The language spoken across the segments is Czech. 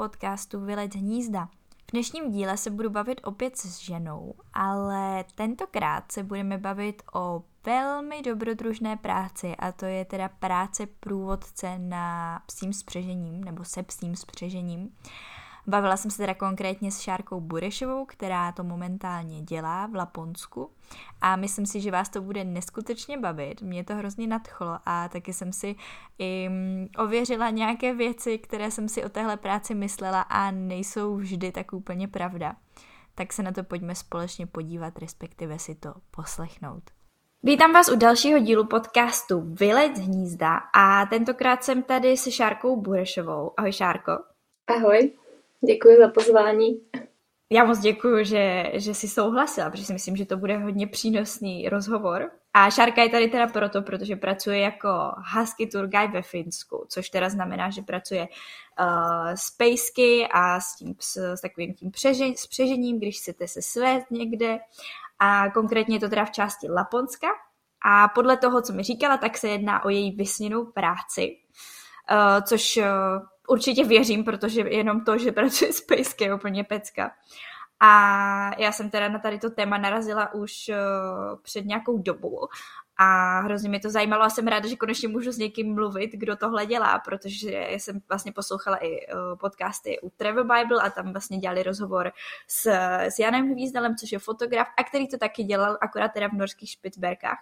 podcastu Vylec hnízda. V dnešním díle se budu bavit opět s ženou, ale tentokrát se budeme bavit o velmi dobrodružné práci a to je teda práce průvodce na psím spřežením nebo se psím spřežením. Bavila jsem se teda konkrétně s Šárkou Burešovou, která to momentálně dělá v Laponsku a myslím si, že vás to bude neskutečně bavit. Mě to hrozně nadchlo a taky jsem si i mm, ověřila nějaké věci, které jsem si o téhle práci myslela a nejsou vždy tak úplně pravda. Tak se na to pojďme společně podívat, respektive si to poslechnout. Vítám vás u dalšího dílu podcastu Vylec hnízda a tentokrát jsem tady se Šárkou Burešovou. Ahoj Šárko. Ahoj. Děkuji za pozvání. Já moc děkuji, že, že jsi souhlasila, protože si myslím, že to bude hodně přínosný rozhovor. A Šárka je tady teda proto, protože pracuje jako husky tour guide ve Finsku, což teda znamená, že pracuje uh, s pejsky a s, tím, s, s takovým tím přežen, s přežením, když chcete se svést někde. A konkrétně je to teda v části Laponska. A podle toho, co mi říkala, tak se jedná o její vysněnou práci, uh, což uh, určitě věřím, protože jenom to, že pracuje s pejsky je úplně pecka. A já jsem teda na tady to téma narazila už uh, před nějakou dobou a hrozně mě to zajímalo a jsem ráda, že konečně můžu s někým mluvit, kdo tohle dělá, protože jsem vlastně poslouchala i uh, podcasty u Travel Bible a tam vlastně dělali rozhovor s, s Janem Hvízdalem, což je fotograf a který to taky dělal akorát teda v norských Špicberkách.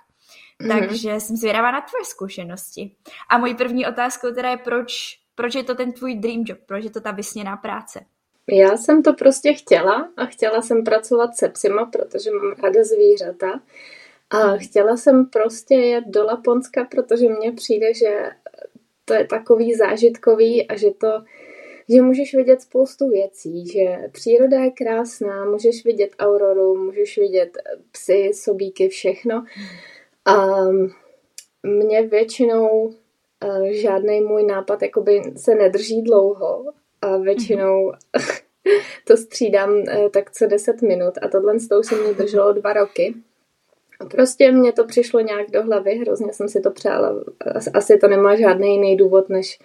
Mm-hmm. Takže jsem zvědavá na tvoje zkušenosti. A mojí první otázkou teda je, proč proč je to ten tvůj dream job? Proč je to ta vysněná práce? Já jsem to prostě chtěla a chtěla jsem pracovat se psima, protože mám ráda zvířata. A chtěla jsem prostě jet do Laponska, protože mně přijde, že to je takový zážitkový a že to, že můžeš vidět spoustu věcí, že příroda je krásná, můžeš vidět auroru, můžeš vidět psy, sobíky, všechno. A mě většinou žádný můj nápad jakoby se nedrží dlouho a většinou mm-hmm. to střídám uh, tak co 10 minut a tohle s tou se mě drželo dva roky. A prostě mě to přišlo nějak do hlavy, hrozně jsem si to přála. Asi to nemá žádný jiný důvod, než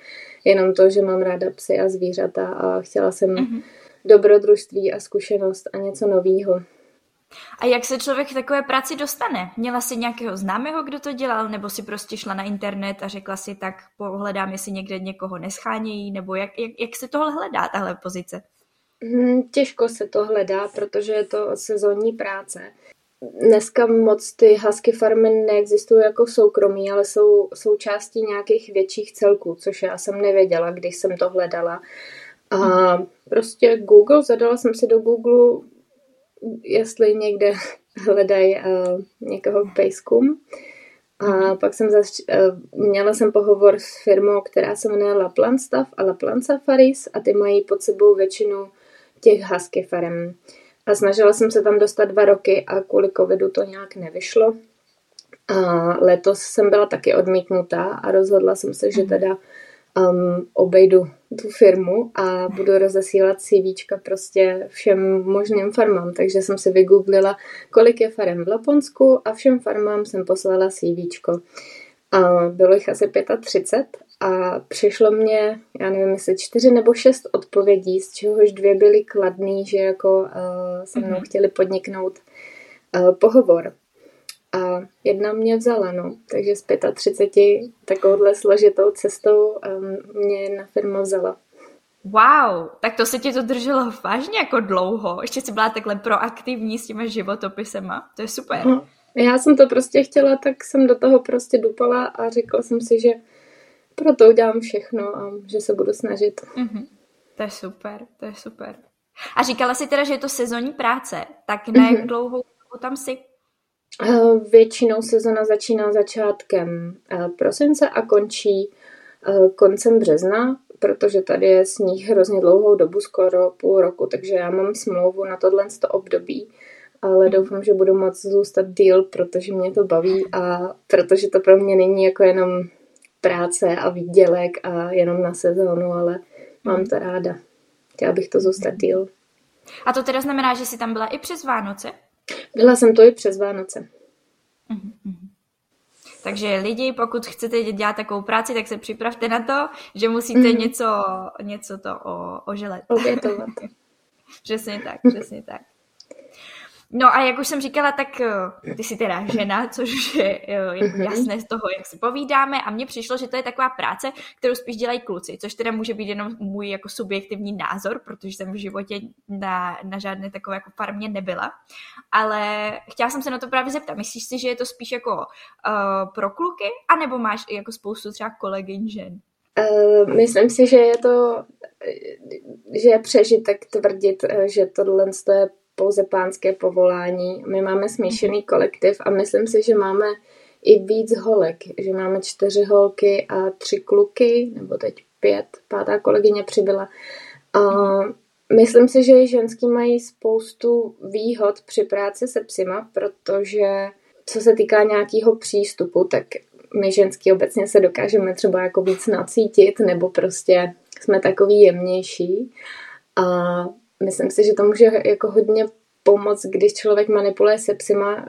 jenom to, že mám ráda psy a zvířata a chtěla jsem mm-hmm. dobrodružství a zkušenost a něco novýho. A jak se člověk k takové práci dostane? Měla jsi nějakého známého, kdo to dělal, nebo si prostě šla na internet a řekla si, tak pohledám, jestli někde někoho neschánějí, nebo jak, jak, jak se tohle hledá, tahle pozice? Hmm, těžko se to hledá, protože je to sezónní práce. Dneska moc ty husky farmy neexistují jako soukromí, ale jsou součástí nějakých větších celků, což já jsem nevěděla, když jsem to hledala. A prostě Google, zadala jsem si do Google jestli někde hledají uh, někoho k pejskům. A pak jsem zač- uh, měla jsem pohovor s firmou, která se jmenuje Lapland Staff a Lapland Safaris a ty mají pod sebou většinu těch husky farem. A snažila jsem se tam dostat dva roky a kvůli covidu to nějak nevyšlo. A letos jsem byla taky odmítnutá a rozhodla jsem se, že mhm. teda um, obejdu tu firmu a budu rozesílat CVčka prostě všem možným farmám. Takže jsem si vygooglila, kolik je farem v Laponsku a všem farmám jsem poslala CVčko. A bylo jich asi 35 a přišlo mě, já nevím, jestli čtyři nebo šest odpovědí, z čehož dvě byly kladný, že jako uh, se mnou mm-hmm. chtěli podniknout uh, pohovor a jedna mě vzala, no. Takže z 35 takovouhle složitou cestou um, mě jedna firma vzala. Wow, tak to se ti to drželo vážně jako dlouho. Ještě jsi byla takhle proaktivní s těma životopisema. To je super. No, já jsem to prostě chtěla, tak jsem do toho prostě dupala a řekla jsem si, že proto udělám všechno a že se budu snažit. Mm-hmm. To je super, to je super. A říkala si teda, že je to sezónní práce, tak na jak mm-hmm. dlouhou tam si Eh, většinou sezona začíná začátkem eh, prosince a končí eh, koncem března, protože tady je sníh hrozně dlouhou dobu, skoro půl roku, takže já mám smlouvu na tohle období, ale doufám, že budu moct zůstat díl, protože mě to baví a protože to pro mě není jako jenom práce a výdělek a jenom na sezónu, ale mám to ráda. Chtěla bych to zůstat díl. A to teda znamená, že jsi tam byla i přes Vánoce? Byla jsem to i přes Vánoce. Uh-huh. Takže lidi, pokud chcete dělat takovou práci, tak se připravte na to, že musíte mm. něco, něco to o, oželet. Obětovat. přesně tak, přesně tak. No a jak už jsem říkala, tak eh, ty jsi teda žena, což je jako jasné z toho, jak si povídáme. A mně přišlo, že to je taková práce, kterou spíš dělají kluci, což teda může být jenom můj jako subjektivní názor, protože jsem v životě na, na žádné takové jako farmě nebyla, ale chtěla jsem se na to právě zeptat, myslíš si, že je to spíš jako uh, pro kluky, anebo máš jako spoustu třeba kolegyň žen? Uh, myslím si, že je to, že je přežitek tvrdit, že tohle je pouze pánské povolání. My máme smíšený kolektiv a myslím si, že máme i víc holek, že máme čtyři holky a tři kluky, nebo teď pět, pátá kolegyně přibyla. A myslím si, že i ženský mají spoustu výhod při práci se psima, protože co se týká nějakého přístupu, tak my ženský obecně se dokážeme třeba jako víc nacítit, nebo prostě jsme takový jemnější. A myslím si, že to může jako hodně pomoct, když člověk manipuluje se psima,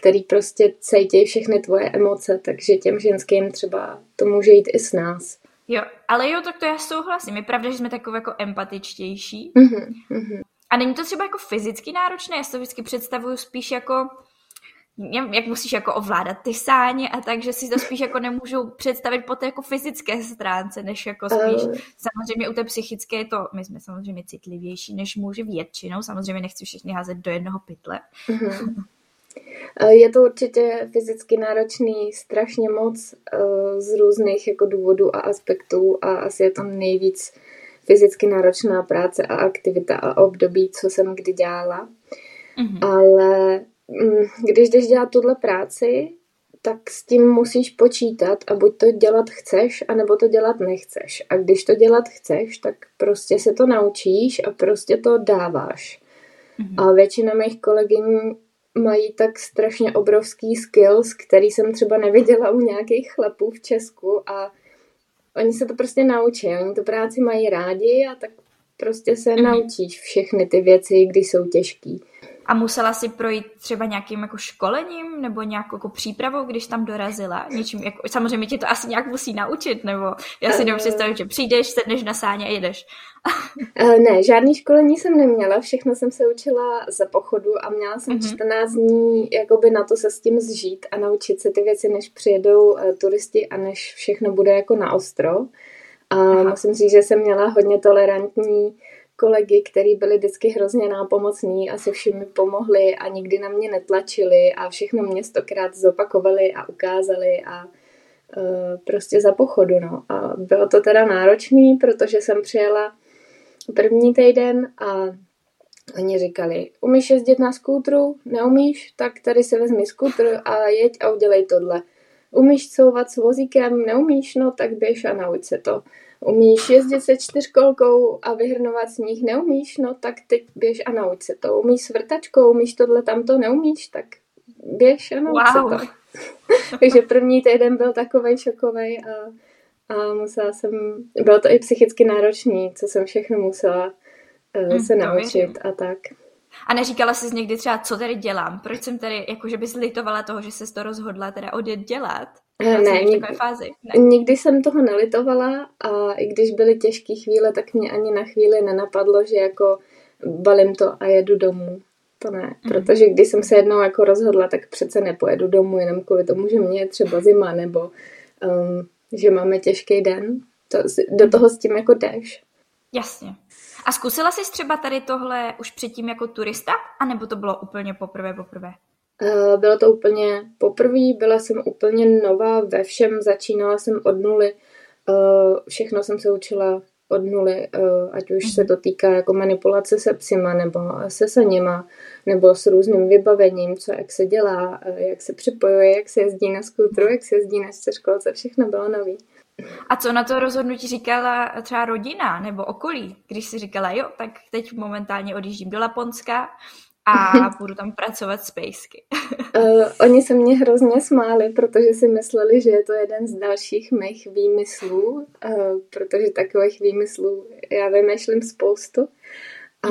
který prostě cítí všechny tvoje emoce, takže těm ženským třeba to může jít i s nás. Jo, ale jo, tak to já souhlasím. Je pravda, že jsme takové jako empatičtější. Mm-hmm. A není to třeba jako fyzicky náročné? Já si to vždycky představuju spíš jako jak musíš jako ovládat ty sáně a tak, že si to spíš jako nemůžu představit po té jako fyzické stránce, než jako spíš, uh. samozřejmě u té psychické je to, my jsme samozřejmě citlivější než muži většinou, samozřejmě nechci všechny házet do jednoho pytle. Uh-huh. Je to určitě fyzicky náročný strašně moc uh, z různých jako důvodů a aspektů a asi je to nejvíc fyzicky náročná práce a aktivita a období, co jsem kdy dělala. Uh-huh. Ale když jdeš dělat tuhle práci, tak s tím musíš počítat a buď to dělat chceš, anebo to dělat nechceš. A když to dělat chceš, tak prostě se to naučíš a prostě to dáváš. Mm-hmm. A většina mých kolegyň mají tak strašně obrovský skills, který jsem třeba neviděla u nějakých chlapů v Česku a oni se to prostě naučí. Oni tu práci mají rádi a tak prostě se mm-hmm. naučíš všechny ty věci, když jsou těžký. A musela si projít třeba nějakým jako školením nebo nějakou jako přípravou, když tam dorazila? Něčím, jako, samozřejmě tě to asi nějak musí naučit, nebo já si uh, představit, že přijdeš, sedneš na sáně a jedeš. uh, ne, žádný školení jsem neměla, všechno jsem se učila za pochodu a měla jsem uh-huh. 14 dní jakoby na to se s tím zžít a naučit se ty věci, než přijedou uh, turisti a než všechno bude jako na ostro. A Aha. musím říct, že jsem měla hodně tolerantní kolegy, který byli vždycky hrozně nápomocní a se všemi pomohli a nikdy na mě netlačili a všechno mě stokrát zopakovali a ukázali a uh, prostě za pochodu, no. A bylo to teda náročný, protože jsem přijela první týden a oni říkali, umíš jezdit na skútru? Neumíš? Tak tady si vezmi skútr a jeď a udělej tohle. Umíš couvat s vozíkem? Neumíš? No tak běž a nauč se to. Umíš jezdit se čtyřkolkou a vyhrnovat sníh? Neumíš? No tak teď běž a nauč se to. Umíš s vrtačkou? Umíš tohle tamto? Neumíš? Tak běž a nauč wow. se to. Takže první týden byl takovej šokovej a, a musela jsem, bylo to i psychicky náročný, co jsem všechno musela uh, se naučit věřím. a tak. A neříkala jsi někdy třeba, co tady dělám? Proč jsem tady, jakože bys litovala toho, že se to rozhodla teda odjet dělat? Ne, nikdy, fázi. ne, nikdy jsem toho nelitovala a i když byly těžké chvíle, tak mě ani na chvíli nenapadlo, že jako balím to a jedu domů. To ne, mm. protože když jsem se jednou jako rozhodla, tak přece nepojedu domů jenom kvůli tomu, že mě je třeba zima nebo um, že máme těžký den. To, do toho s tím jako jdeš. Jasně. A zkusila jsi třeba tady tohle už předtím jako turista? A nebo to bylo úplně poprvé poprvé? Eh, bylo to úplně poprvé, byla jsem úplně nová ve všem, začínala jsem od nuly, eh, všechno jsem se učila od nuly, eh, ať už se to týká jako manipulace se psima, nebo se saněma, nebo s různým vybavením, co jak se dělá, jak se připojuje, jak se jezdí na skútru, jak se jezdí na čtyřkolce, všechno bylo nový. A co na to rozhodnutí říkala třeba rodina nebo okolí, když si říkala, jo, tak teď momentálně odjíždím do Laponska a budu tam pracovat s pejsky. uh, oni se mě hrozně smáli, protože si mysleli, že je to jeden z dalších mých výmyslů, uh, protože takových výmyslů já vymýšlím spoustu. A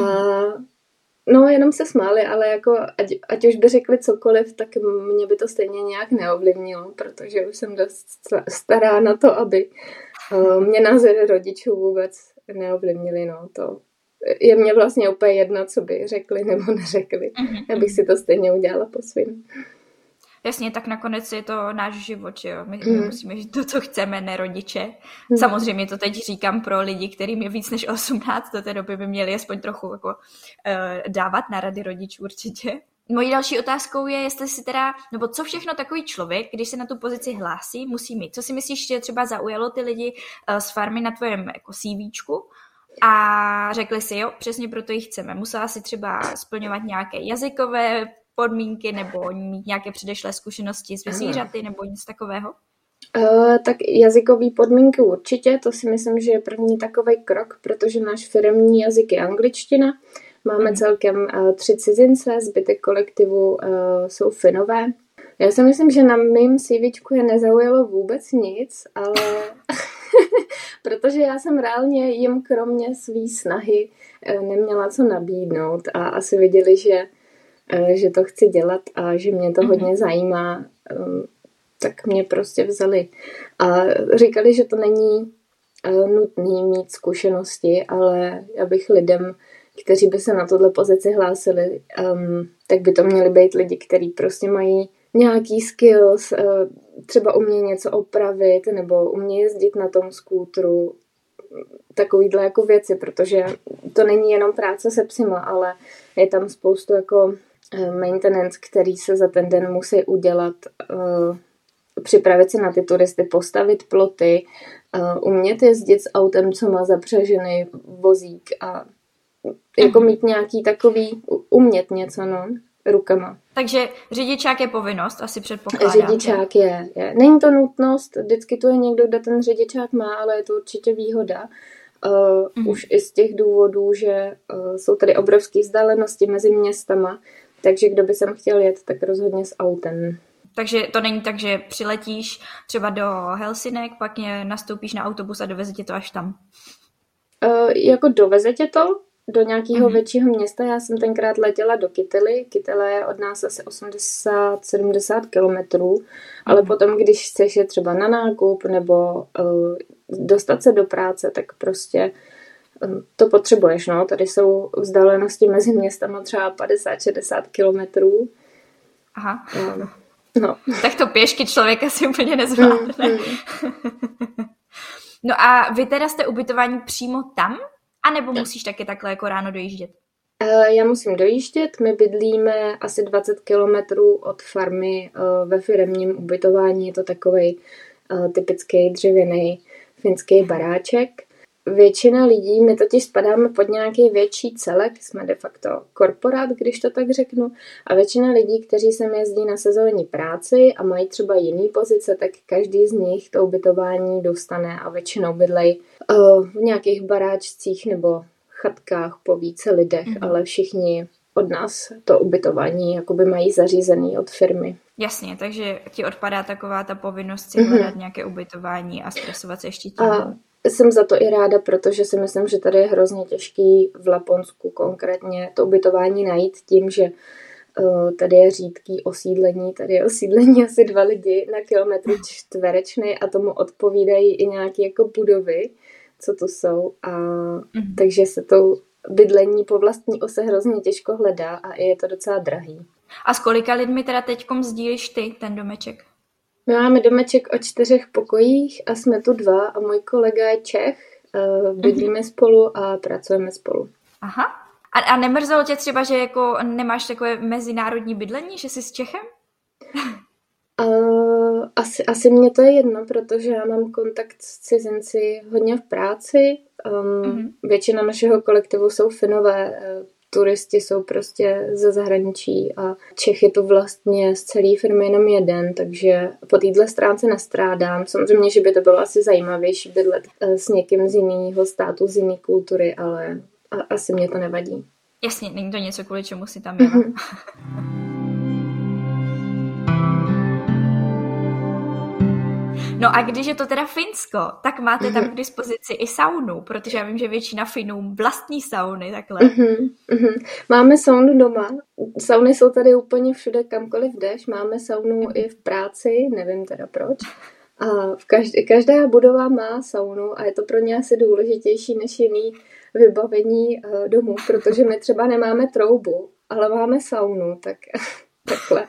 No, jenom se smáli, ale jako ať, ať už by řekli cokoliv, tak mě by to stejně nějak neovlivnilo, protože už jsem dost stará na to, aby uh, mě názory rodičů vůbec neovlivnili, no, to je mě vlastně úplně jedno, co by řekli nebo neřekli. Mm-hmm. Já bych si to stejně udělala po svým. Jasně, tak nakonec je to náš život, že jo. My, mm. my musíme žít to, co chceme, ne rodiče. Mm. Samozřejmě to teď říkám pro lidi, kterým je víc než 18, do té doby by měli aspoň trochu jako, uh, dávat na rady rodičů určitě. Mojí další otázkou je, jestli si teda, nebo co všechno takový člověk, když se na tu pozici hlásí, musí mít. Co si myslíš, že třeba zaujalo ty lidi uh, z farmy na tvém jako CVčku? A řekli si, jo, přesně proto ji chceme. Musela si třeba splňovat nějaké jazykové podmínky nebo mít nějaké předešlé zkušenosti s zvířaty nebo něco takového? Uh, tak jazykové podmínky určitě, to si myslím, že je první takový krok, protože náš firmní jazyk je angličtina. Máme mm. celkem uh, tři cizince, zbytek kolektivu uh, jsou finové. Já si myslím, že na mým CV je nezaujalo vůbec nic, ale protože já jsem reálně jim kromě své snahy neměla co nabídnout a asi viděli, že Eh, že to chci dělat a že mě to mm-hmm. hodně zajímá, ehm, tak mě prostě vzali. A říkali, že to není eh, nutný mít zkušenosti, ale já bych lidem, kteří by se na tohle pozici hlásili, um, tak by to měli být lidi, kteří prostě mají nějaký skills, uh, třeba umějí něco opravit nebo umějí jezdit na tom skútru, takovýhle jako věci, protože to není jenom práce se psima, ale je tam spoustu jako Eh, maintenance, který se za ten den musí udělat, eh, připravit se na ty turisty, postavit ploty, eh, umět jezdit s autem, co má zapřežený vozík a jako mhm. mít nějaký takový, umět něco, no, rukama. Takže řidičák je povinnost, asi předpokládám. Řidičák je, je. Není to nutnost, vždycky tu je někdo, kdo ten řidičák má, ale je to určitě výhoda. Uh, mm. Už i z těch důvodů, že uh, jsou tady obrovské vzdálenosti mezi městama, takže kdo by sem chtěl jet, tak rozhodně s autem. Takže to není tak, že přiletíš třeba do Helsinek, pak je nastoupíš na autobus a doveze tě to až tam. Uh, jako doveze tě to do nějakého mm-hmm. většího města. Já jsem tenkrát letěla do Kytely. Kytela je od nás asi 80-70 kilometrů, mm-hmm. ale potom, když chceš je třeba na nákup nebo uh, dostat se do práce, tak prostě to potřebuješ, no. Tady jsou vzdálenosti mezi městama třeba 50-60 kilometrů. Aha. Um, no. Tak to pěšky člověka si úplně nezvládne. Mm, mm. no a vy teda jste ubytování přímo tam? A nebo musíš taky takhle jako ráno dojíždět? Eh, já musím dojíždět, my bydlíme asi 20 kilometrů od farmy eh, ve firemním ubytování, je to takový eh, typický dřevěný finský baráček. Většina lidí, my totiž spadáme pod nějaký větší celek, jsme de facto korporát, když to tak řeknu, a většina lidí, kteří sem jezdí na sezónní práci a mají třeba jiný pozice, tak každý z nich to ubytování dostane a většinou bydlej uh, v nějakých baráčcích nebo chatkách po více lidech, mm-hmm. ale všichni od nás to ubytování jakoby mají zařízený od firmy. Jasně, takže ti odpadá taková ta povinnost si hledat mm-hmm. nějaké ubytování a stresovat se ještě tím. A jsem za to i ráda, protože si myslím, že tady je hrozně těžký v Laponsku konkrétně to ubytování najít tím, že uh, tady je řídký osídlení, tady je osídlení asi dva lidi na kilometr čtverečný a tomu odpovídají i nějaké jako budovy, co tu jsou a mm-hmm. takže se to bydlení po vlastní ose hrozně těžko hledá a je to docela drahý. A s kolika lidmi teda teďkom sdílíš ty ten domeček? My máme domeček o čtyřech pokojích a jsme tu dva a můj kolega je Čech. Eh, bydlíme mm-hmm. spolu a pracujeme spolu. Aha. A, a nemrzelo tě třeba, že jako nemáš takové mezinárodní bydlení, že jsi s Čechem? Uh, asi, asi mě to je jedno, protože já mám kontakt s cizinci hodně v práci. Um, mm-hmm. Většina našeho kolektivu jsou Finové, eh, turisti jsou prostě ze zahraničí a Čech je tu vlastně z celé firmy jenom jeden, takže po téhle stránce nestrádám. Samozřejmě, že by to bylo asi zajímavější bydlet eh, s někým z jiného státu, z jiné kultury, ale asi mě to nevadí. Jasně, není to něco, kvůli čemu si tam jela. No a když je to teda Finsko, tak máte tam k dispozici i saunu, protože já vím, že většina Finů vlastní sauny takhle. Uh-huh, uh-huh. Máme saunu doma. Sauny jsou tady úplně všude, kamkoliv jdeš. Máme saunu i v práci, nevím teda proč. A v každé, každá budova má saunu a je to pro ně asi důležitější než jiný vybavení uh, domů, protože my třeba nemáme troubu, ale máme saunu, tak takhle.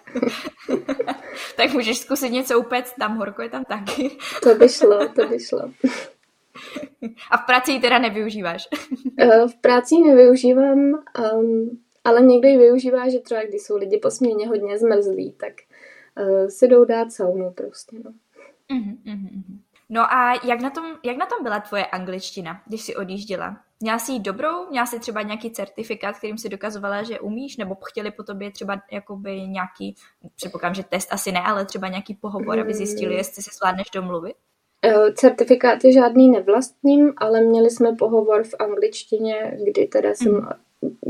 tak můžeš zkusit něco upéct tam, horko je tam taky. to by šlo, to by šlo. A v práci ji teda nevyužíváš? Uh, v práci ji nevyužívám, um, ale někdy ji využívá, že třeba když jsou lidi po směně hodně zmrzlí, tak uh, si jdou dát saunu prostě, no. Uh-huh, uh-huh. No a jak na, tom, jak na tom byla tvoje angličtina, když jsi odjížděla? Měla jsi jí dobrou? Měla jsi třeba nějaký certifikát, kterým si dokazovala, že umíš? Nebo chtěli po tobě třeba jakoby nějaký, předpokládám, že test asi ne, ale třeba nějaký pohovor, aby zjistili, jestli se zvládneš domluvit? Eh, certifikáty žádný nevlastním, ale měli jsme pohovor v angličtině, kdy teda jsem, mm.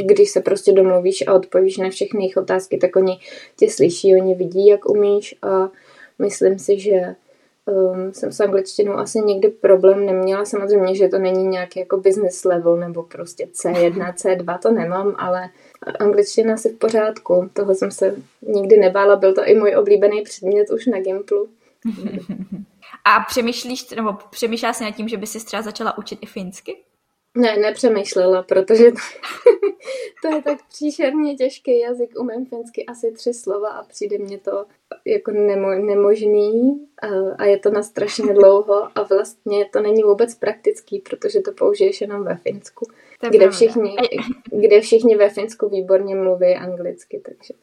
když se prostě domluvíš a odpovíš na všechny jejich otázky, tak oni tě slyší, oni vidí, jak umíš a myslím si, že um, jsem s angličtinou asi nikdy problém neměla. Samozřejmě, že to není nějaký jako business level nebo prostě C1, C2, to nemám, ale angličtina asi v pořádku. Toho jsem se nikdy nebála, byl to i můj oblíbený předmět už na Gimplu. A přemýšlíš, nebo přemýšlela jsi nad tím, že by si třeba začala učit i finsky? Ne, nepřemýšlela, protože to, to je tak příšerně těžký jazyk. Umím finsky asi tři slova a přijde mně to jako nemo, nemožný a, a je to na strašně dlouho a vlastně to není vůbec praktický, protože to použiješ jenom ve Finsku, kde všichni, kde všichni ve Finsku výborně mluví anglicky, takže...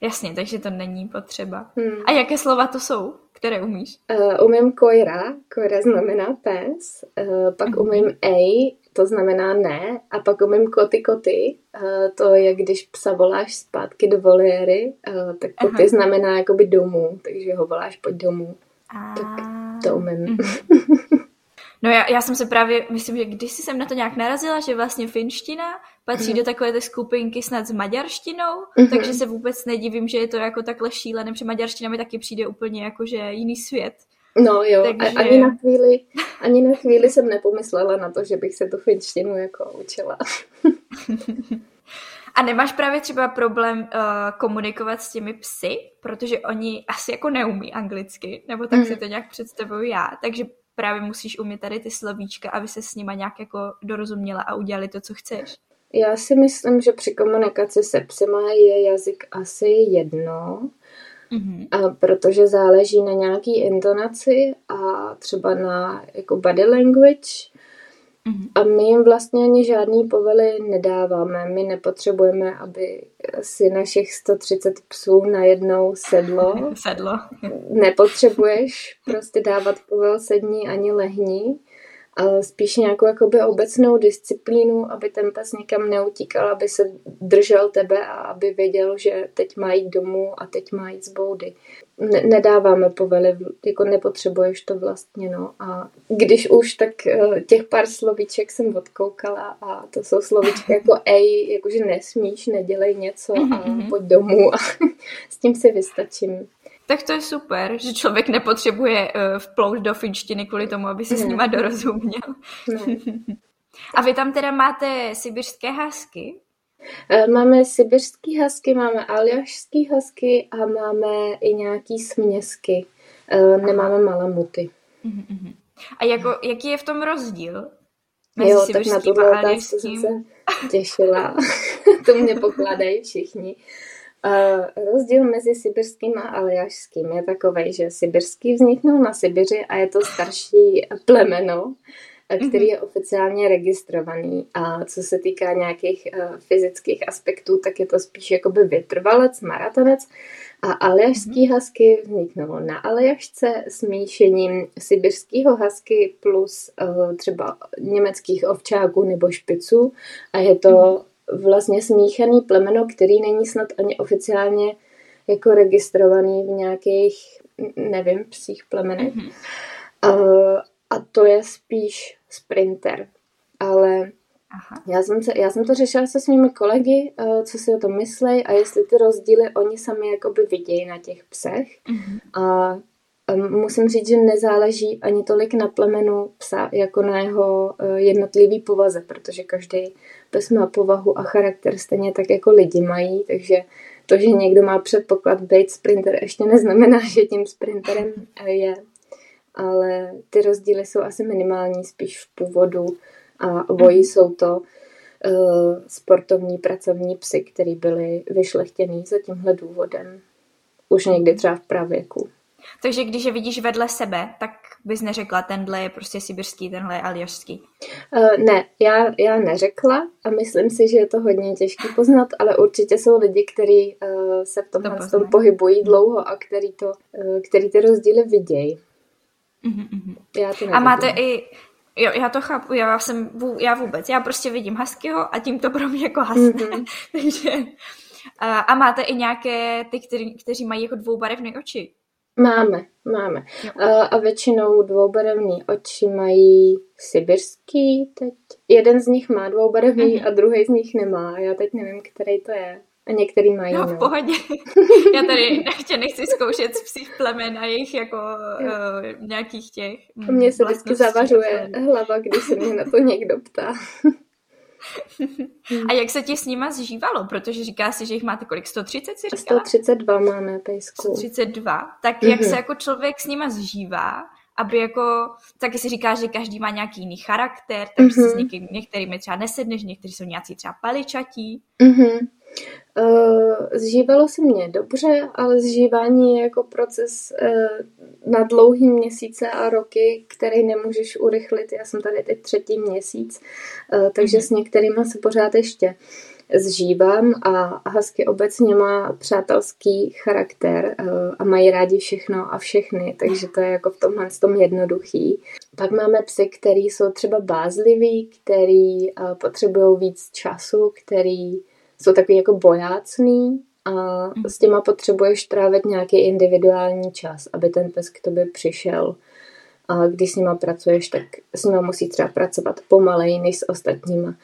Jasně, takže to není potřeba. Hmm. A jaké slova to jsou, které umíš? Uh, umím koira, koira znamená pes, uh, pak uh-huh. umím ej, to znamená ne, a pak umím koty koty, uh, to je když psa voláš zpátky do voliéry, uh, tak koty uh-huh. znamená jakoby domů, takže ho voláš pojď domů. A... Tak to umím. Uh-huh. No já, já jsem se právě, myslím, že když jsem na to nějak narazila, že vlastně finština patří mm. do takové té skupinky snad s maďarštinou, mm-hmm. takže se vůbec nedivím, že je to jako takhle šílené, protože maďarština mi taky přijde úplně jako, že jiný svět. No jo, takže... ani, na chvíli, ani na chvíli jsem nepomyslela na to, že bych se tu finštinu jako učila. A nemáš právě třeba problém uh, komunikovat s těmi psy, protože oni asi jako neumí anglicky, nebo tak mm. si to nějak představuju já, takže právě musíš umět tady ty slovíčka, aby se s nima nějak jako dorozuměla a udělali to, co chceš. Já si myslím, že při komunikaci se psyma je jazyk asi jedno, mm-hmm. a protože záleží na nějaký intonaci a třeba na jako body language Mm-hmm. A my jim vlastně ani žádný povely nedáváme. My nepotřebujeme, aby si našich 130 psů najednou sedlo. sedlo. Nepotřebuješ prostě dávat povel sední ani lehní ale spíš nějakou jakoby obecnou disciplínu, aby ten pes někam neutíkal, aby se držel tebe a aby věděl, že teď má jít domů a teď má jít z boudy. Ne- nedáváme povely, jako nepotřebuješ to vlastně, no. A když už, tak eh, těch pár slovíček jsem odkoukala a to jsou slovíčky jako ej, jakože nesmíš, nedělej něco a pojď domů a s tím si vystačím. Tak to je super, že člověk nepotřebuje uh, vplout do finštiny kvůli tomu, aby se ne. s nima dorozuměl. Ne. A vy tam teda máte sibirské hasky? Eh, máme sibirský hasky, máme aljašský hasky a máme i nějaký směsky. Eh, nemáme malamuty. Uh-huh. A jako, jaký je v tom rozdíl? Mezi jo, tak na tuhle otázku jsem se těšila. to mě pokládají všichni. Uh, rozdíl mezi sibirským a aljašským je takový, že sibirský vzniknul na Sibiři a je to starší plemeno, který je oficiálně registrovaný. A co se týká nějakých uh, fyzických aspektů, tak je to spíš jakoby vytrvalec, maratonec. A aljašský mm-hmm. husky vzniknul na aljašce smíšením sibirského husky plus uh, třeba německých ovčáků nebo špiců. A je to mm-hmm vlastně smíchaný plemeno, který není snad ani oficiálně jako registrovaný v nějakých, nevím, psích plemenech. Mm-hmm. Uh, a to je spíš sprinter. Ale Aha. Já, jsem se, já jsem to řešila se svými kolegy, uh, co si o tom myslí a jestli ty rozdíly oni sami jakoby vidějí na těch psech. Mm-hmm. A musím říct, že nezáleží ani tolik na plemenu psa, jako na jeho e, jednotlivý povaze, protože každý pes má povahu a charakter stejně tak jako lidi mají, takže to, že někdo má předpoklad být sprinter, ještě neznamená, že tím sprinterem je. Ale ty rozdíly jsou asi minimální, spíš v původu a obojí mhm. jsou to uh, sportovní pracovní psy, které byly vyšlechtěný za tímhle důvodem. Už někdy třeba v pravěku. Takže když je vidíš vedle sebe, tak bys neřekla, tenhle je prostě sibirský, tenhle je aljašský. Uh, ne, já, já neřekla a myslím si, že je to hodně těžké poznat, ale určitě jsou lidi, kteří uh, se v tomhle to tom pohybují dlouho a který, to, uh, který ty rozdíly vidějí. Já to a máte i, Jo, já to chápu, já jsem, já vůbec, já prostě vidím huskyho a tím to pro mě jako hasne, mm-hmm. takže a, a máte i nějaké ty, který, kteří mají jako dvoubarevné oči? Máme, máme. A, a většinou dvoubarevné oči mají sibirský teď. Jeden z nich má dvoubarevný mm-hmm. a druhý z nich nemá. Já teď nevím, který to je. A některý mají. No, v pohodě. Já tady nechci, nechci zkoušet z psích plemen a jejich jako uh, nějakých těch mm, Mně se vždycky zavařuje hlava, když se mě na to někdo ptá. A jak se ti s nima zžívalo? Protože říká si, že jich máte kolik? 130 si říkala? 132 máme pejsku. 132. Tak mm-hmm. jak mhm. se jako člověk s nima zžívá, aby jako, taky si říká, že každý má nějaký jiný charakter, takže mm-hmm. si s mhm. někým, některými třeba nesedneš, někteří jsou nějací třeba paličatí. Mm-hmm. Uh, zžívalo se mě dobře, ale zžívání je jako proces uh, na dlouhý měsíce a roky, který nemůžeš urychlit. Já jsem tady teď třetí měsíc, uh, takže mm-hmm. s některými se pořád ještě zžívám a husky obecně má přátelský charakter a mají rádi všechno a všechny, takže to je jako v tomhle tom jednoduchý. Pak máme psy, který jsou třeba bázliví, který potřebují víc času, který jsou takový jako bojácný a mhm. s těma potřebuješ trávit nějaký individuální čas, aby ten pes k tobě přišel. A když s nima pracuješ, tak s nima musí třeba pracovat pomaleji než s ostatníma.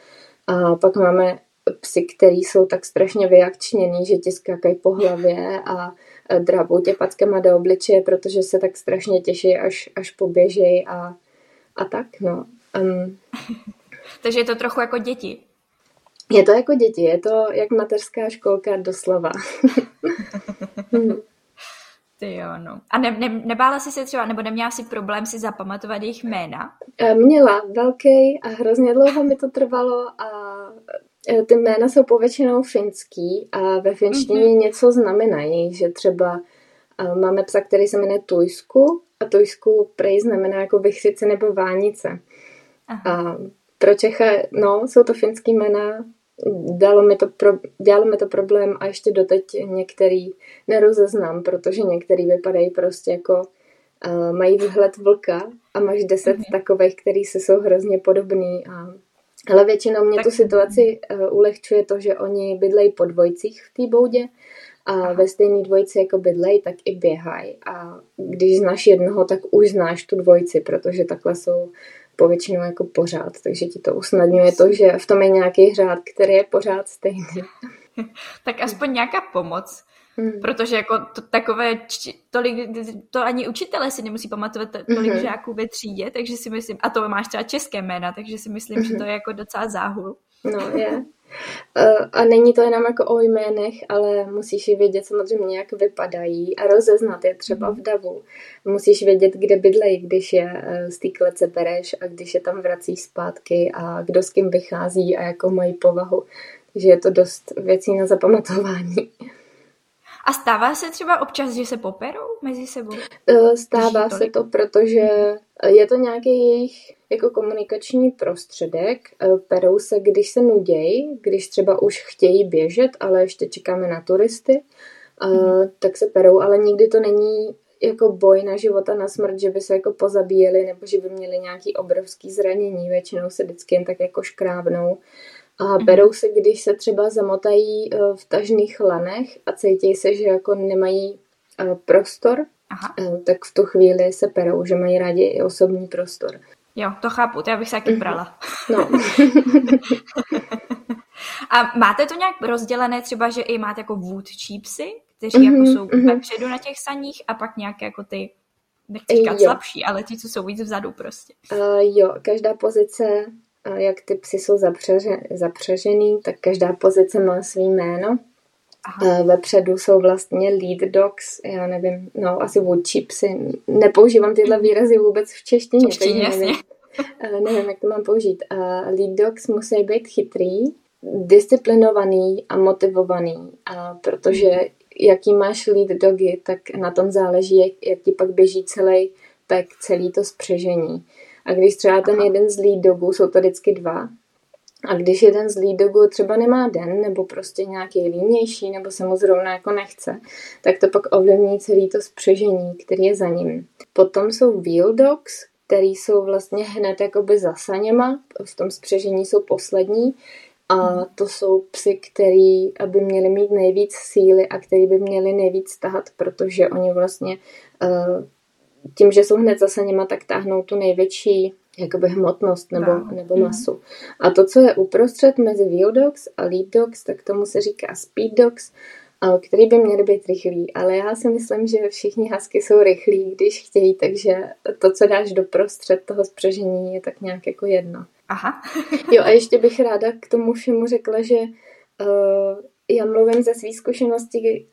A pak máme psy, který jsou tak strašně vyakčněný, že ti skákají po hlavě a drábou tě packama do obličeje, protože se tak strašně těší, až, až poběžej a, a tak, no. Um, Takže je to trochu jako děti. Je to jako děti, je to jak mateřská školka doslova. Ty jo, no. A ne, ne, nebála jsi se třeba, nebo neměla si problém si zapamatovat jejich jména? E, měla velký a hrozně dlouho mi to trvalo a e, ty jména jsou povětšinou finský a ve finštině mm-hmm. něco znamenají, že třeba e, máme psa, který se jmenuje Tujsku a Tujsku prej znamená jako vychřice nebo vánice. Aha. A pro Čecha, no, jsou to finský jména, dalo mi to pro, dělalo mi to problém a ještě doteď některý nerozeznám, protože některý vypadají prostě jako uh, mají vzhled vlka a máš deset mm-hmm. takových, který se jsou hrozně podobný a ale většinou mě tak... tu situaci uh, ulehčuje to, že oni bydlejí po dvojcích v té boudě a ve stejné dvojici jako bydlej, tak i běhají. A když znáš jednoho, tak už znáš tu dvojici, protože takhle jsou povětšinou jako pořád, takže ti to usnadňuje to, že v tom je nějaký řád, který je pořád stejný. tak aspoň nějaká pomoc. Hmm. Protože jako to, takové, tolik, to ani učitelé si nemusí pamatovat tolik hmm. žáků ve třídě, takže si myslím, a to máš třeba české jména, takže si myslím, hmm. že to je jako docela záhul. No, je. Eh, a není to jenom jako o jménech, ale musíš je vědět samozřejmě, jak vypadají a rozeznat je třeba v davu. Musíš vědět, kde bydlejí, když je eh, z té klece bereš a když je tam vrací zpátky a kdo s kým vychází a jakou mají povahu. Takže je to dost věcí na zapamatování. A stává se třeba občas, že se poperou mezi sebou? Eh, stává se to, protože je to nějaký jejich jako komunikační prostředek. Eh, perou se, když se nudějí, když třeba už chtějí běžet, ale ještě čekáme na turisty, mm. tak se perou, ale nikdy to není jako boj na život a na smrt, že by se jako pozabíjeli nebo že by měli nějaký obrovský zranění. Většinou se vždycky jen tak jako škrábnou. A berou mhm. se, když se třeba zamotají eh, v tažných lanech a cítí se, že jako nemají prostor, Aha. tak v tu chvíli se perou, že mají rádi i osobní prostor. Jo, to chápu, to já bych se taky mhm. brala. No. A máte to nějak rozdělené třeba, že i máte jako vůdčí psy, kteří mm-hmm, jako jsou mm-hmm. vepředu na těch saních a pak nějaké jako ty nechci říkat slabší, ale ti, co jsou víc vzadu prostě. Uh, jo, každá pozice, uh, jak ty psy jsou zapřeže, zapřežený, tak každá pozice má svý jméno. Aha. Uh, vepředu jsou vlastně lead dogs, já nevím, no asi vůdčí psy. Nepoužívám tyhle výrazy vůbec v češtině. V češtině, jasně. Nevím, uh, nevím, jak to mám použít. Uh, lead dogs musí být chytrý, disciplinovaný a motivovaný, protože jaký máš lead dogy, tak na tom záleží, jak, jak ti pak běží celý pek, celý to spřežení. A když třeba ten jeden z lead dogů, jsou to vždycky dva, a když jeden z lead dogů třeba nemá den, nebo prostě nějaký línější, nebo se mu zrovna jako nechce, tak to pak ovlivní celý to spřežení, který je za ním. Potom jsou wheel dogs, který jsou vlastně hned jakoby za saněma, v tom spřežení jsou poslední, a to jsou psy, který by měli mít nejvíc síly a který by měli nejvíc tahat, protože oni vlastně eh, tím, že jsou hned zase něma, tak táhnou tu největší jakoby hmotnost nebo, no. nebo mhm. masu. A to, co je uprostřed mezi dogs a lead dogs, tak tomu se říká speed dogs, který by měly být rychlí. Ale já si myslím, že všichni hasky jsou rychlí, když chtějí, takže to, co dáš do prostřed toho spřežení, je tak nějak jako jedno. Aha. jo, a ještě bych ráda k tomu všemu řekla, že uh, já mluvím ze své zkušenosti,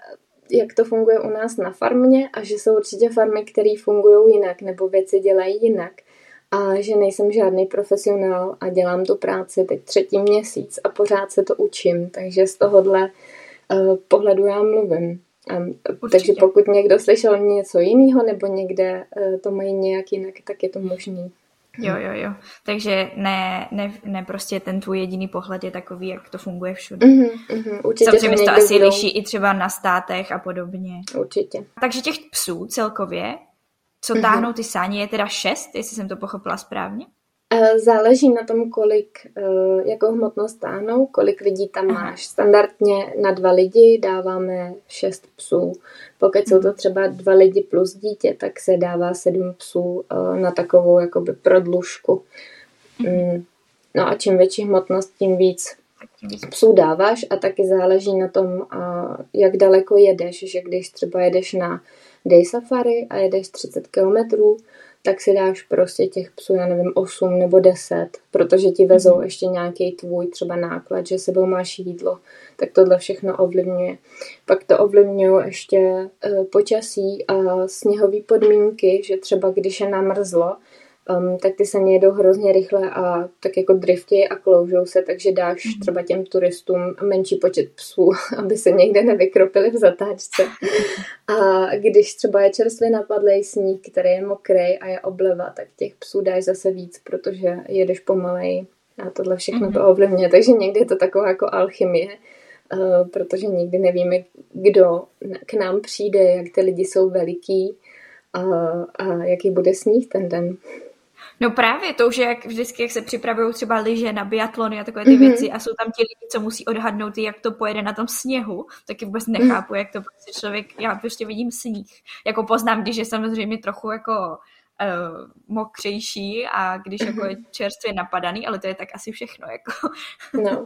jak to funguje u nás na farmě a že jsou určitě farmy, které fungují jinak nebo věci dělají jinak a že nejsem žádný profesionál a dělám tu práci teď třetí měsíc a pořád se to učím, takže z tohohle uh, pohledu já mluvím. Um, takže pokud někdo slyšel něco jiného nebo někde uh, to mají nějak jinak, tak je to možný. Jo, jo, jo. Takže ne, ne, ne prostě ten tvůj jediný pohled je takový, jak to funguje všude. Mm-hmm, mm-hmm. Určitě Samozřejmě to asi budou... liší i třeba na státech a podobně. Určitě. Takže těch psů celkově, co mm-hmm. táhnou ty sáně, je teda šest, jestli jsem to pochopila správně? Eh, záleží na tom, kolik, eh, jakou hmotnost táhnou, kolik lidí tam Aha. máš. Standardně na dva lidi dáváme šest psů. Pokud jsou to mhm. třeba dva lidi plus dítě, tak se dává sedm psů eh, na takovou jakoby prodlužku. Mm. No a čím větší hmotnost, tím víc psů dáváš a taky záleží na tom, jak daleko jedeš, že když třeba jedeš na day safari a jedeš 30 kilometrů, tak si dáš prostě těch psů, já nevím, 8 nebo 10, protože ti vezou mhm. ještě nějaký tvůj třeba náklad, že sebou máš jídlo, tak tohle všechno ovlivňuje. Pak to ovlivňuje ještě uh, počasí a sněhové podmínky, že třeba když je namrzlo, um, tak ty se jedou hrozně rychle a tak jako driftějí a kloužou se, takže dáš mm. třeba těm turistům menší počet psů, aby se někde nevykropili v zatáčce. A když třeba je čerstvě napadlý sníh, který je mokrý a je obleva, tak těch psů dáš zase víc, protože jedeš pomalej a tohle všechno mm-hmm. to ovlivňuje. Takže někdy je to taková jako alchymie, uh, protože nikdy nevíme, kdo k nám přijde, jak ty lidi jsou veliký a, a jaký bude sníh ten den. No právě to už je jak vždycky, jak se připravují třeba lyže na biatlony a takové ty mm-hmm. věci a jsou tam ti lidi, co musí odhadnout, jak to pojede na tom sněhu, taky vůbec nechápu, mm. jak to prostě člověk, já prostě vidím sníh. Jako poznám, když je samozřejmě trochu jako uh, mokřejší a když jako je čerstvě napadaný, ale to je tak asi všechno. Jako. No,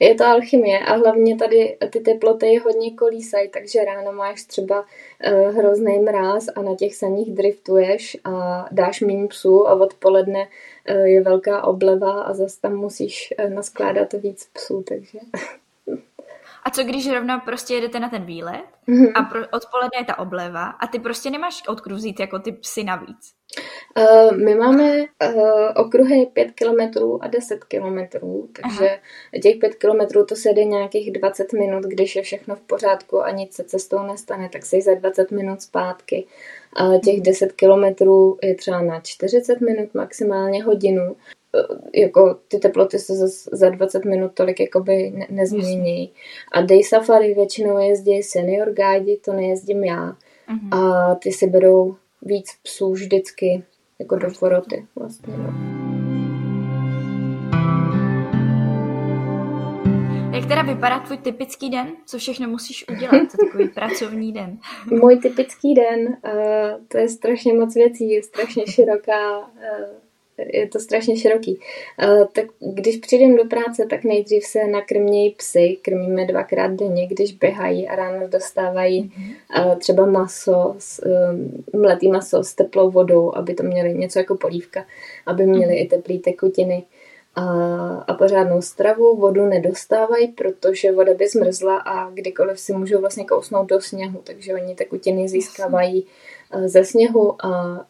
je to alchymie a hlavně tady ty teploty hodně kolísají, takže ráno máš třeba uh, hrozný mráz a na těch saních driftuješ a dáš méně psů a odpoledne uh, je velká obleva a zase tam musíš uh, naskládat víc psů, takže... A co když rovnou prostě jedete na ten výlet mm-hmm. a pro, odpoledne je ta obleva a ty prostě nemáš odkruh vzít jako ty psy navíc? Uh, my máme uh, okruhy 5 km a 10 km, takže Aha. těch 5 km to se jde nějakých 20 minut, když je všechno v pořádku a nic se cestou nestane, tak se za 20 minut zpátky. A těch 10 km je třeba na 40 minut, maximálně hodinu. Uh, jako ty teploty se za, za 20 minut tolik jakoby ne, nezmění. A day safari většinou jezdí senior guide, to nejezdím já. Uh-huh. A ty si berou víc psů vždycky jako do poroty vlastně. No. Jak teda vypadá tvůj typický den? Co všechno musíš udělat? Co takový pracovní den? Můj typický den, uh, to je strašně moc věcí, je strašně široká uh, je to strašně široký. Tak když přijdem do práce, tak nejdřív se nakrmějí psy, krmíme dvakrát denně, když běhají a ráno dostávají uh, třeba maso, uh, mletý maso s teplou vodou, aby to měli něco jako polívka, aby měli i teplé tekutiny a, a pořádnou stravu. Vodu nedostávají, protože voda by zmrzla a kdykoliv si můžou vlastně kousnout do sněhu, takže oni tekutiny získávají ze sněhu a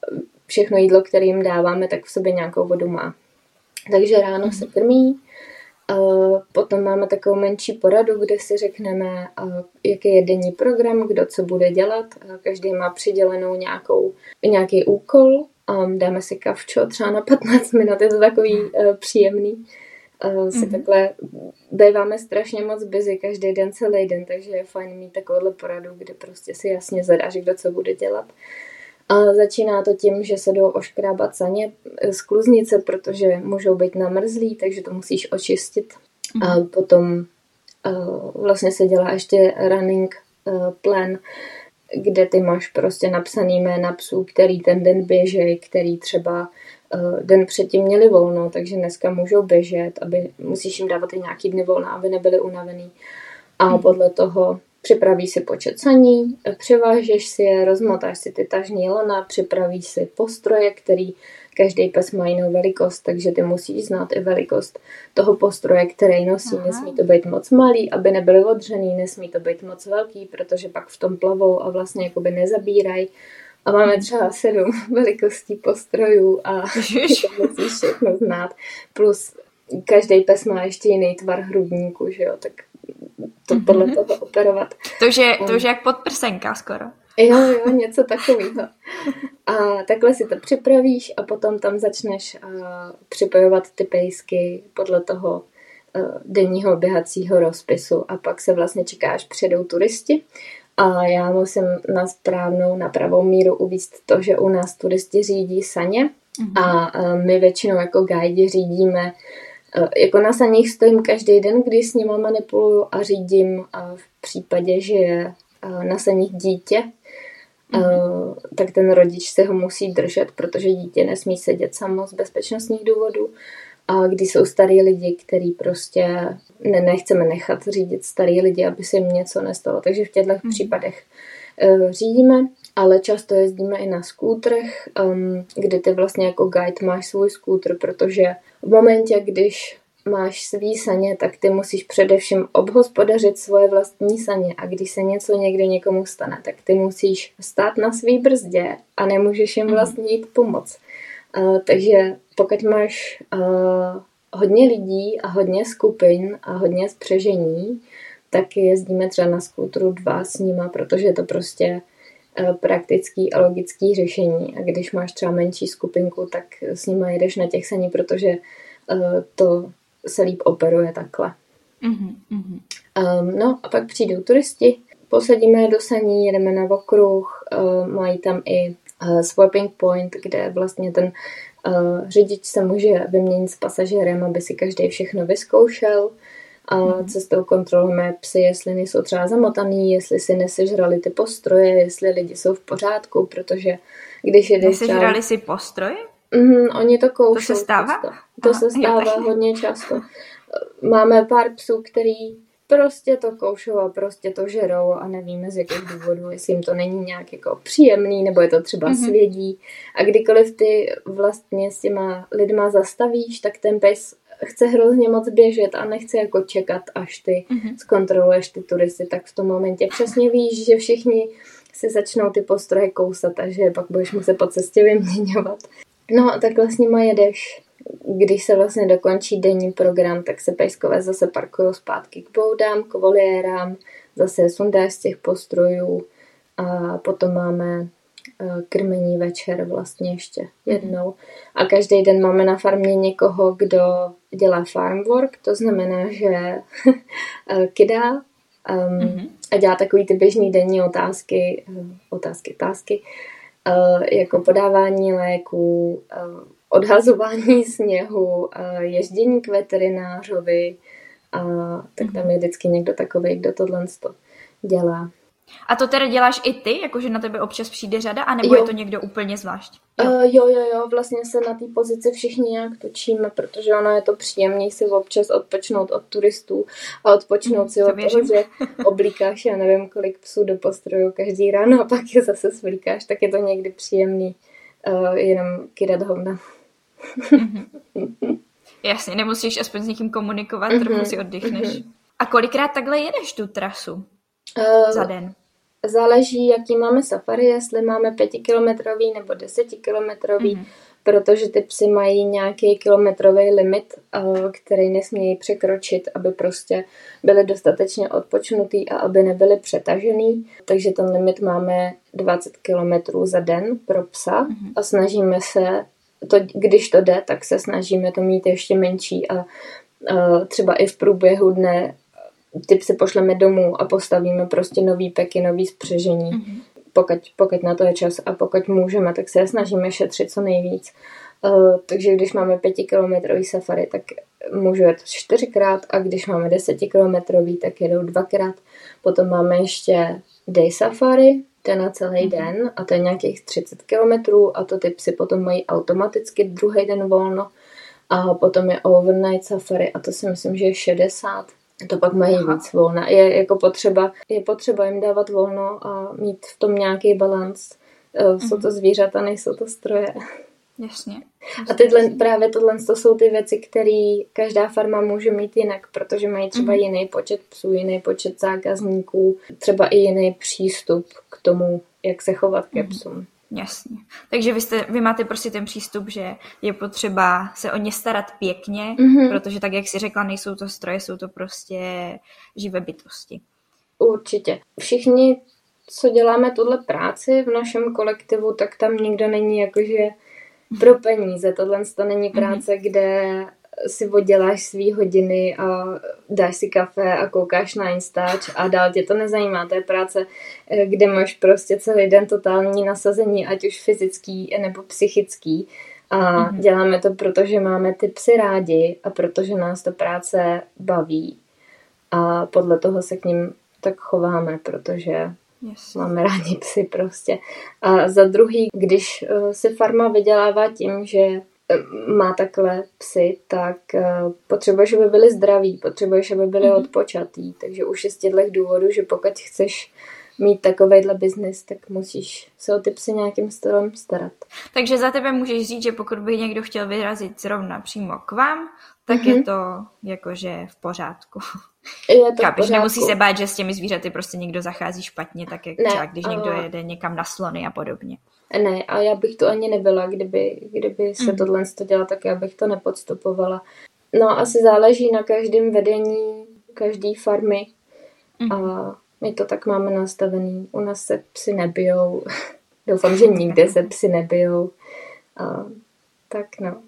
všechno jídlo, které jim dáváme, tak v sobě nějakou vodu má. Takže ráno se krmí, potom máme takovou menší poradu, kde si řekneme, jaký je denní program, kdo co bude dělat. Každý má přidělenou nějakou, nějaký úkol, dáme si kavčo třeba na 15 minut, je to takový příjemný. Si mm-hmm. takhle býváme strašně moc busy každý den, celý den, takže je fajn mít takovouhle poradu, kde prostě si jasně zadáš, kdo co bude dělat. A začíná to tím, že se jdou oškrábat saně z kluznice, protože můžou být namrzlí, takže to musíš očistit. A mhm. potom uh, vlastně se dělá ještě running uh, plan, kde ty máš prostě napsaný jména psů, který ten den běžej, který třeba den předtím měli volno, takže dneska můžou běžet, aby musíš jim dávat i nějaký dny volna, aby nebyli unavený. A mhm. podle toho Připravíš si počet saní, převážeš si je, rozmotáš si ty tažní lana, připravíš si postroje, který každý pes má jinou velikost, takže ty musíš znát i velikost toho postroje, který nosí. Aha. Nesmí to být moc malý, aby nebyly odřený, nesmí to být moc velký, protože pak v tom plavou a vlastně jakoby nezabírají. A máme třeba sedm velikostí postrojů a to musíš všechno znát. Plus každý pes má ještě jiný tvar hrudníku, že jo, tak to mm-hmm. podle toho operovat. To už je, to už je jak podprsenka skoro. Jo, jo, něco takového. A takhle si to připravíš a potom tam začneš uh, připojovat ty pejsky podle toho uh, denního běhacího rozpisu a pak se vlastně čekáš, přijedou turisti a já musím na správnou, na pravou míru uvíct to, že u nás turisti řídí saně mm-hmm. a uh, my většinou jako guide řídíme Eh, jako na saních stojím každý den, když s nima manipuluju a řídím a v případě, že je na saních dítě, mm-hmm. tak ten rodič se ho musí držet, protože dítě nesmí sedět samo z bezpečnostních důvodů. A když jsou starý lidi, který prostě ne, nechceme nechat řídit starý lidi, aby se jim něco nestalo. Takže v těchto mm-hmm. případech uh, řídíme, ale často jezdíme i na skútrech, kdy ty vlastně jako guide máš svůj skútr, protože v momentě, když máš svý saně, tak ty musíš především obhospodařit svoje vlastní saně a když se něco někde někomu stane, tak ty musíš stát na svý brzdě a nemůžeš jim mhm. vlastně jít pomoc. Uh, takže pokud máš uh, hodně lidí a hodně skupin a hodně spřežení, tak jezdíme třeba na skútru dva s nima, protože je to prostě uh, praktický a logický řešení. A když máš třeba menší skupinku, tak s nima jedeš na těch saní, protože Eh, to se líp operuje takhle. Mm-hmm. Um, no a pak přijdou turisti, posadíme do saní, jedeme na okruh, uh, mají tam i uh, swapping point, kde vlastně ten uh, řidič se může vyměnit s pasažérem, aby si každý všechno vyzkoušel. A mm-hmm. cestou kontrolujeme psy, jestli nejsou třeba zamotaný, jestli si nesežrali ty postroje, jestli lidi jsou v pořádku, protože když Nesežrali třeba... si postroje? Mm, oni to koušou. To se stává? Často. To Aha, se stává jo, hodně často. Máme pár psů, který prostě to koušou a prostě to žerou a nevíme z jakých důvodů, jestli jim to není nějak jako příjemný, nebo je to třeba mm-hmm. svědí. A kdykoliv ty vlastně s těma lidma zastavíš, tak ten pes chce hrozně moc běžet a nechce jako čekat, až ty mm-hmm. zkontroluješ ty turisty, tak v tom momentě přesně víš, že všichni si začnou ty postroje kousat a že pak budeš muset po cestě vyměňovat. No a takhle s nima jedeš. Když se vlastně dokončí denní program, tak se pejskové zase parkují zpátky k boudám, k voliérám, zase sundáš z těch postrojů a potom máme krmení večer vlastně ještě jednou. A každý den máme na farmě někoho, kdo dělá farm work, to znamená, že eh, kydá um, mm-hmm. a dělá takový ty běžný denní otázky, eh, otázky, otázky, Eh, jako podávání léků, eh, odhazování sněhu, eh, ježdění k veterinářovi, a tak tam je vždycky někdo takový, kdo tohle dělá. A to teda děláš i ty, jakože na tebe občas přijde řada, anebo jo. je to někdo úplně zvlášť? Jo. Uh, jo, jo, jo, vlastně se na té pozici všichni nějak točíme, protože ono je to příjemný si občas odpočnout od turistů a odpočnout si to od věřím. toho, že oblíkáš, já nevím, kolik psů do postroju každý ráno a pak je zase svlíkáš, tak je to někdy příjemný uh, jenom kydat hovna. Mm-hmm. Jasně, nemusíš aspoň s někým komunikovat, mm-hmm. trochu si oddychneš. Mm-hmm. A kolikrát takhle jedeš tu trasu uh, za den? Záleží, jaký máme safari, jestli máme pětikilometrový nebo desetikilometrový, mm-hmm. protože ty psy mají nějaký kilometrový limit, uh, který nesmějí překročit, aby prostě byly dostatečně odpočnutý a aby nebyly přetažený. Takže ten limit máme 20 kilometrů za den pro psa mm-hmm. a snažíme se to, když to jde, tak se snažíme to mít ještě menší a uh, třeba i v průběhu dne ty psy pošleme domů a postavíme prostě nový peky, nový spřežení. Mm-hmm. Pokud, pokud na to je čas a pokud můžeme, tak se snažíme šetřit co nejvíc. Uh, takže když máme pětikilometrový safari, tak můžu jet čtyřikrát a když máme desetikilometrový, tak jedou dvakrát. Potom máme ještě day safari, to na celý mm-hmm. den a to je nějakých 30 kilometrů a to ty psy potom mají automaticky druhý den volno a potom je overnight safari a to si myslím, že je 60 to pak mají Aha. víc volna. Je jako potřeba, je potřeba jim dávat volno a mít v tom nějaký balans. Mm-hmm. Jsou to mhm. zvířata, nejsou to stroje. Jasně. A tyhle, právě tohle to jsou ty věci, které každá farma může mít jinak, protože mají třeba mm-hmm. jiný počet psů, jiný počet zákazníků, třeba i jiný přístup k tomu, jak se chovat ke mm-hmm. psům. Jasně. Takže vy, jste, vy máte prostě ten přístup, že je potřeba se o ně starat pěkně, mm-hmm. protože tak, jak si řekla, nejsou to stroje, jsou to prostě živé bytosti. Určitě. Všichni, co děláme tuhle práci v našem kolektivu, tak tam nikdo není jakože pro peníze. Tohle to není mhm. práce, mm-hmm. kde si odděláš svý hodiny a dáš si kafe a koukáš na Instač a dál tě to nezajímá. To je práce, eh, kde máš prostě celý den totální nasazení, ať už fyzický nebo psychický. A mm-hmm. děláme to, protože máme ty psy rádi a protože nás to práce baví. A podle toho se k ním tak chováme, protože yes. máme rádi psy prostě. A za druhý, když eh, si farma vydělává tím, že má takhle psy, tak uh, potřebuješ, aby byli zdraví, potřebuješ, aby byli mm-hmm. odpočatý. Takže už je z těchto důvodů, že pokud chceš mít takovejhle biznis, tak musíš se o ty psy nějakým stylem starat. Takže za tebe můžeš říct, že pokud by někdo chtěl vyrazit zrovna přímo k vám, tak mm-hmm. je to jakože v pořádku. Je to Kápiš, nemusí se bát, že s těmi zvířaty prostě někdo zachází špatně, tak jak ne, třeba když někdo jede někam na slony a podobně. Ne, a já bych tu ani nebyla, kdyby, kdyby se mm. tohle to dělalo, tak já bych to nepodstupovala. No, asi záleží na každém vedení každé farmy mm. a my to tak máme nastavený. U nás se psy nebijou. Doufám, že nikde se psy nebijou. A, tak no.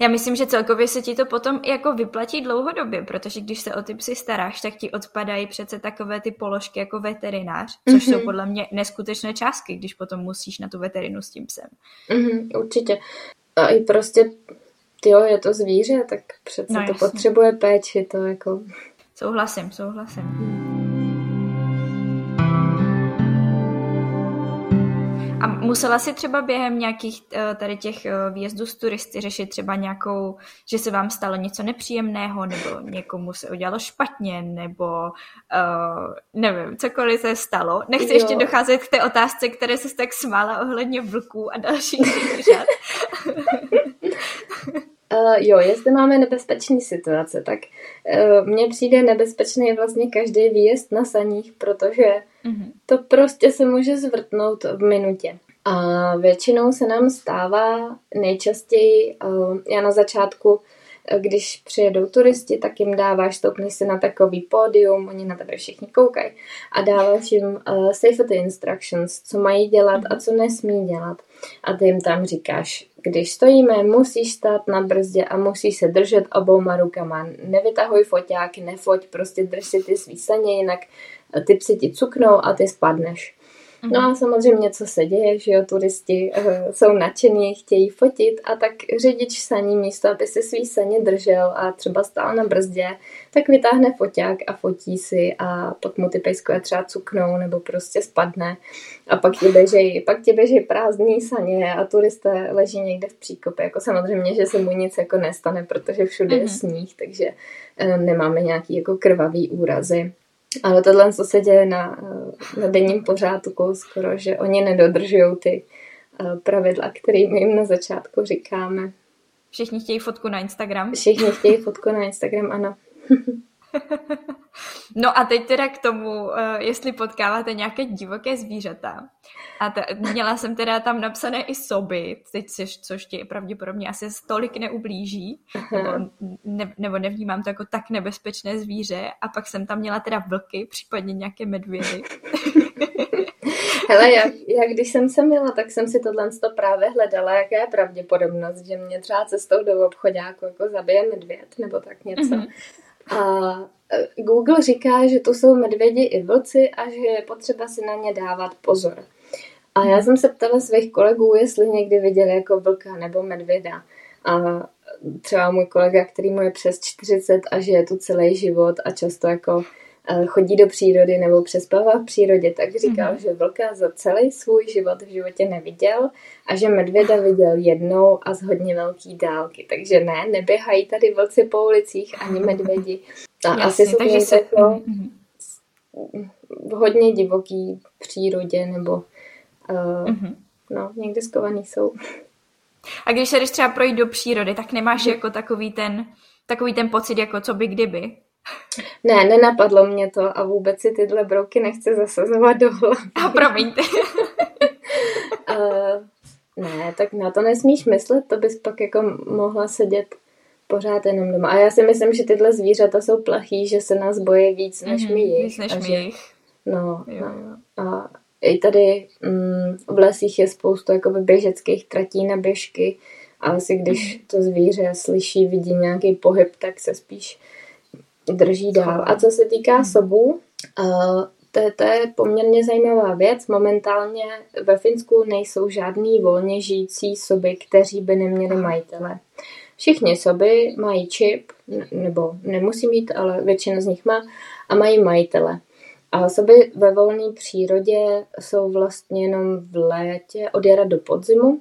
Já myslím, že celkově se ti to potom jako vyplatí dlouhodobě, protože když se o ty psy staráš, tak ti odpadají přece takové ty položky jako veterinář, což mm-hmm. jsou mhm. podle mě neskutečné částky, když potom musíš na tu veterinu s tím psem. Mm-hmm, určitě. A i prostě, jo, je to zvíře, tak přece no, to potřebuje péči, to jako... Souhlasím, souhlasím. Mm. A musela si třeba během nějakých eh, tady těch eh, výjezdů s turisty řešit třeba nějakou, že se vám stalo něco nepříjemného, nebo někomu se udělalo špatně, nebo uh, nevím, cokoliv se stalo. Nechci jo. ještě docházet k té otázce, které se tak smála ohledně vlků a dalších zvířat. Uh, jo, jestli máme nebezpečné situace, tak uh, mně přijde nebezpečný vlastně každý výjezd na saních, protože mm-hmm. to prostě se může zvrtnout v minutě. A většinou se nám stává nejčastěji, uh, já na začátku, když přijedou turisti, tak jim dáváš, stoupni si na takový pódium, oni na tebe všichni koukají a dáváš jim uh, safety instructions, co mají dělat a co nesmí dělat. A ty jim tam říkáš, když stojíme, musíš stát na brzdě a musíš se držet obouma rukama. Nevytahuj foťáky, nefoť, prostě drž si ty svý saně, jinak ty psi ti cuknou a ty spadneš. No a samozřejmě, co se děje, že jo, turisti uh, jsou nadšení, chtějí fotit a tak řidič saní místo, aby si svý saně držel a třeba stál na brzdě, tak vytáhne foťák a fotí si a pak mu ty pejskové třeba cuknou nebo prostě spadne a pak ti běžej, pak ti běžej prázdný saně a turisté leží někde v příkopě. Jako samozřejmě, že se mu nic jako nestane, protože všude mm-hmm. je mhm. sníh, takže uh, nemáme nějaký jako krvavý úrazy. Ale tohle, co se děje na, na denním pořádku, skoro, že oni nedodržují ty eh, pravidla, které my jim na začátku říkáme. Všichni chtějí fotku na Instagram? Všichni chtějí fotku na Instagram, ano. No a teď teda k tomu, eh, jestli potkáváte nějaké divoké zvířata. A ta, měla jsem teda tam napsané i soby, teď což, což ti pravděpodobně asi tolik neublíží, nebo, ne, nebo nevnímám to jako tak nebezpečné zvíře. A pak jsem tam měla teda vlky, případně nějaké medvědy. Hele, jak, jak když jsem se měla, tak jsem si tohle právě hledala, jaká je pravděpodobnost, že mě třeba cestou do obchodáku jako zabije medvěd nebo tak něco. Mm-hmm. A Google říká, že to jsou medvědi i vlci a že je potřeba si na ně dávat pozor. A já jsem se ptala svých kolegů, jestli někdy viděli jako vlka nebo medvěda. A třeba můj kolega, který mu je přes 40 a žije tu celý život a často jako e, chodí do přírody nebo přespává v přírodě, tak říkal, mm-hmm. že vlka za celý svůj život v životě neviděl a že medvěda viděl jednou a z hodně velký dálky. Takže ne, neběhají tady vlci po ulicích ani medvědi. A Jasně, asi jsou takže se... jako mm-hmm. v hodně divoký přírodě nebo uh, mm-hmm. no, někde skovaný jsou. A když se jdeš třeba projít do přírody, tak nemáš mm. jako takový ten, takový ten pocit, jako co by kdyby? Ne, nenapadlo mě to a vůbec si tyhle brouky nechci zasazovat do hlavy. A promiňte. uh, ne, tak na to nesmíš myslet, to bys pak jako mohla sedět pořád jenom doma. A já si myslím, že tyhle zvířata jsou plachý, že se nás bojí víc než mm-hmm, my jich. Víc než my jich. No, jo, no. A i tady mm, v lesích je spoustu jakoby běžeckých tratí na běžky a asi když mm. to zvíře slyší, vidí nějaký pohyb, tak se spíš drží dál. A co se týká mm. sobů, uh, to, to je poměrně zajímavá věc. Momentálně ve Finsku nejsou žádný volně žijící soby, kteří by neměli majitele. Všichni soby mají čip, nebo nemusí mít, ale většina z nich má, a mají majitele. A soby ve volné přírodě jsou vlastně jenom v létě od jara do podzimu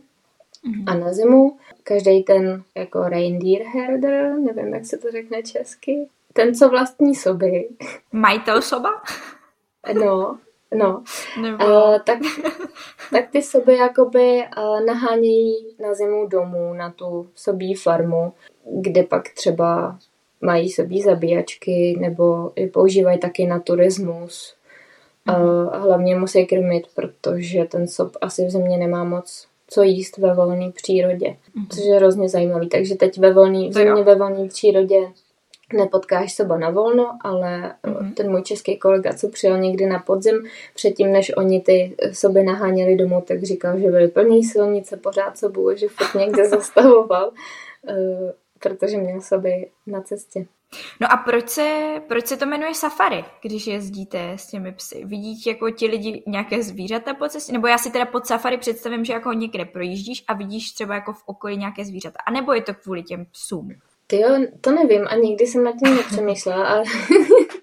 mm-hmm. a na zimu. Každý ten jako reindeer herder, nevím, jak se to řekne česky, ten, co vlastní soby. Majitel soba? No, no. Nebo... Uh, tak, tak ty soby jakoby uh, nahánějí na zimu domů, na tu sobí farmu, kde pak třeba mají sobí zabíjačky nebo je používají taky na turismus. Uh, hlavně musí krmit, protože ten sob asi v zimě nemá moc co jíst ve volné přírodě, mm-hmm. což je hrozně zajímavý. Takže teď ve volný, v zimě ve volné přírodě nepotkáš soba na volno, ale mm-hmm. ten můj český kolega, co přijel někdy na podzim, předtím, než oni ty soby naháněli domů, tak říkal, že byly plný silnice, pořád sobu, že furt někde zastavoval, uh, protože měl soby na cestě. No a proč se, proč se to jmenuje safari, když jezdíte s těmi psy? Vidíte jako ti lidi nějaké zvířata po cestě? Nebo já si teda pod safari představím, že jako někde projíždíš a vidíš třeba jako v okolí nějaké zvířata. A nebo je to kvůli těm psům? Ty jo, to nevím a nikdy jsem nad tím nepřemýšlela, ale,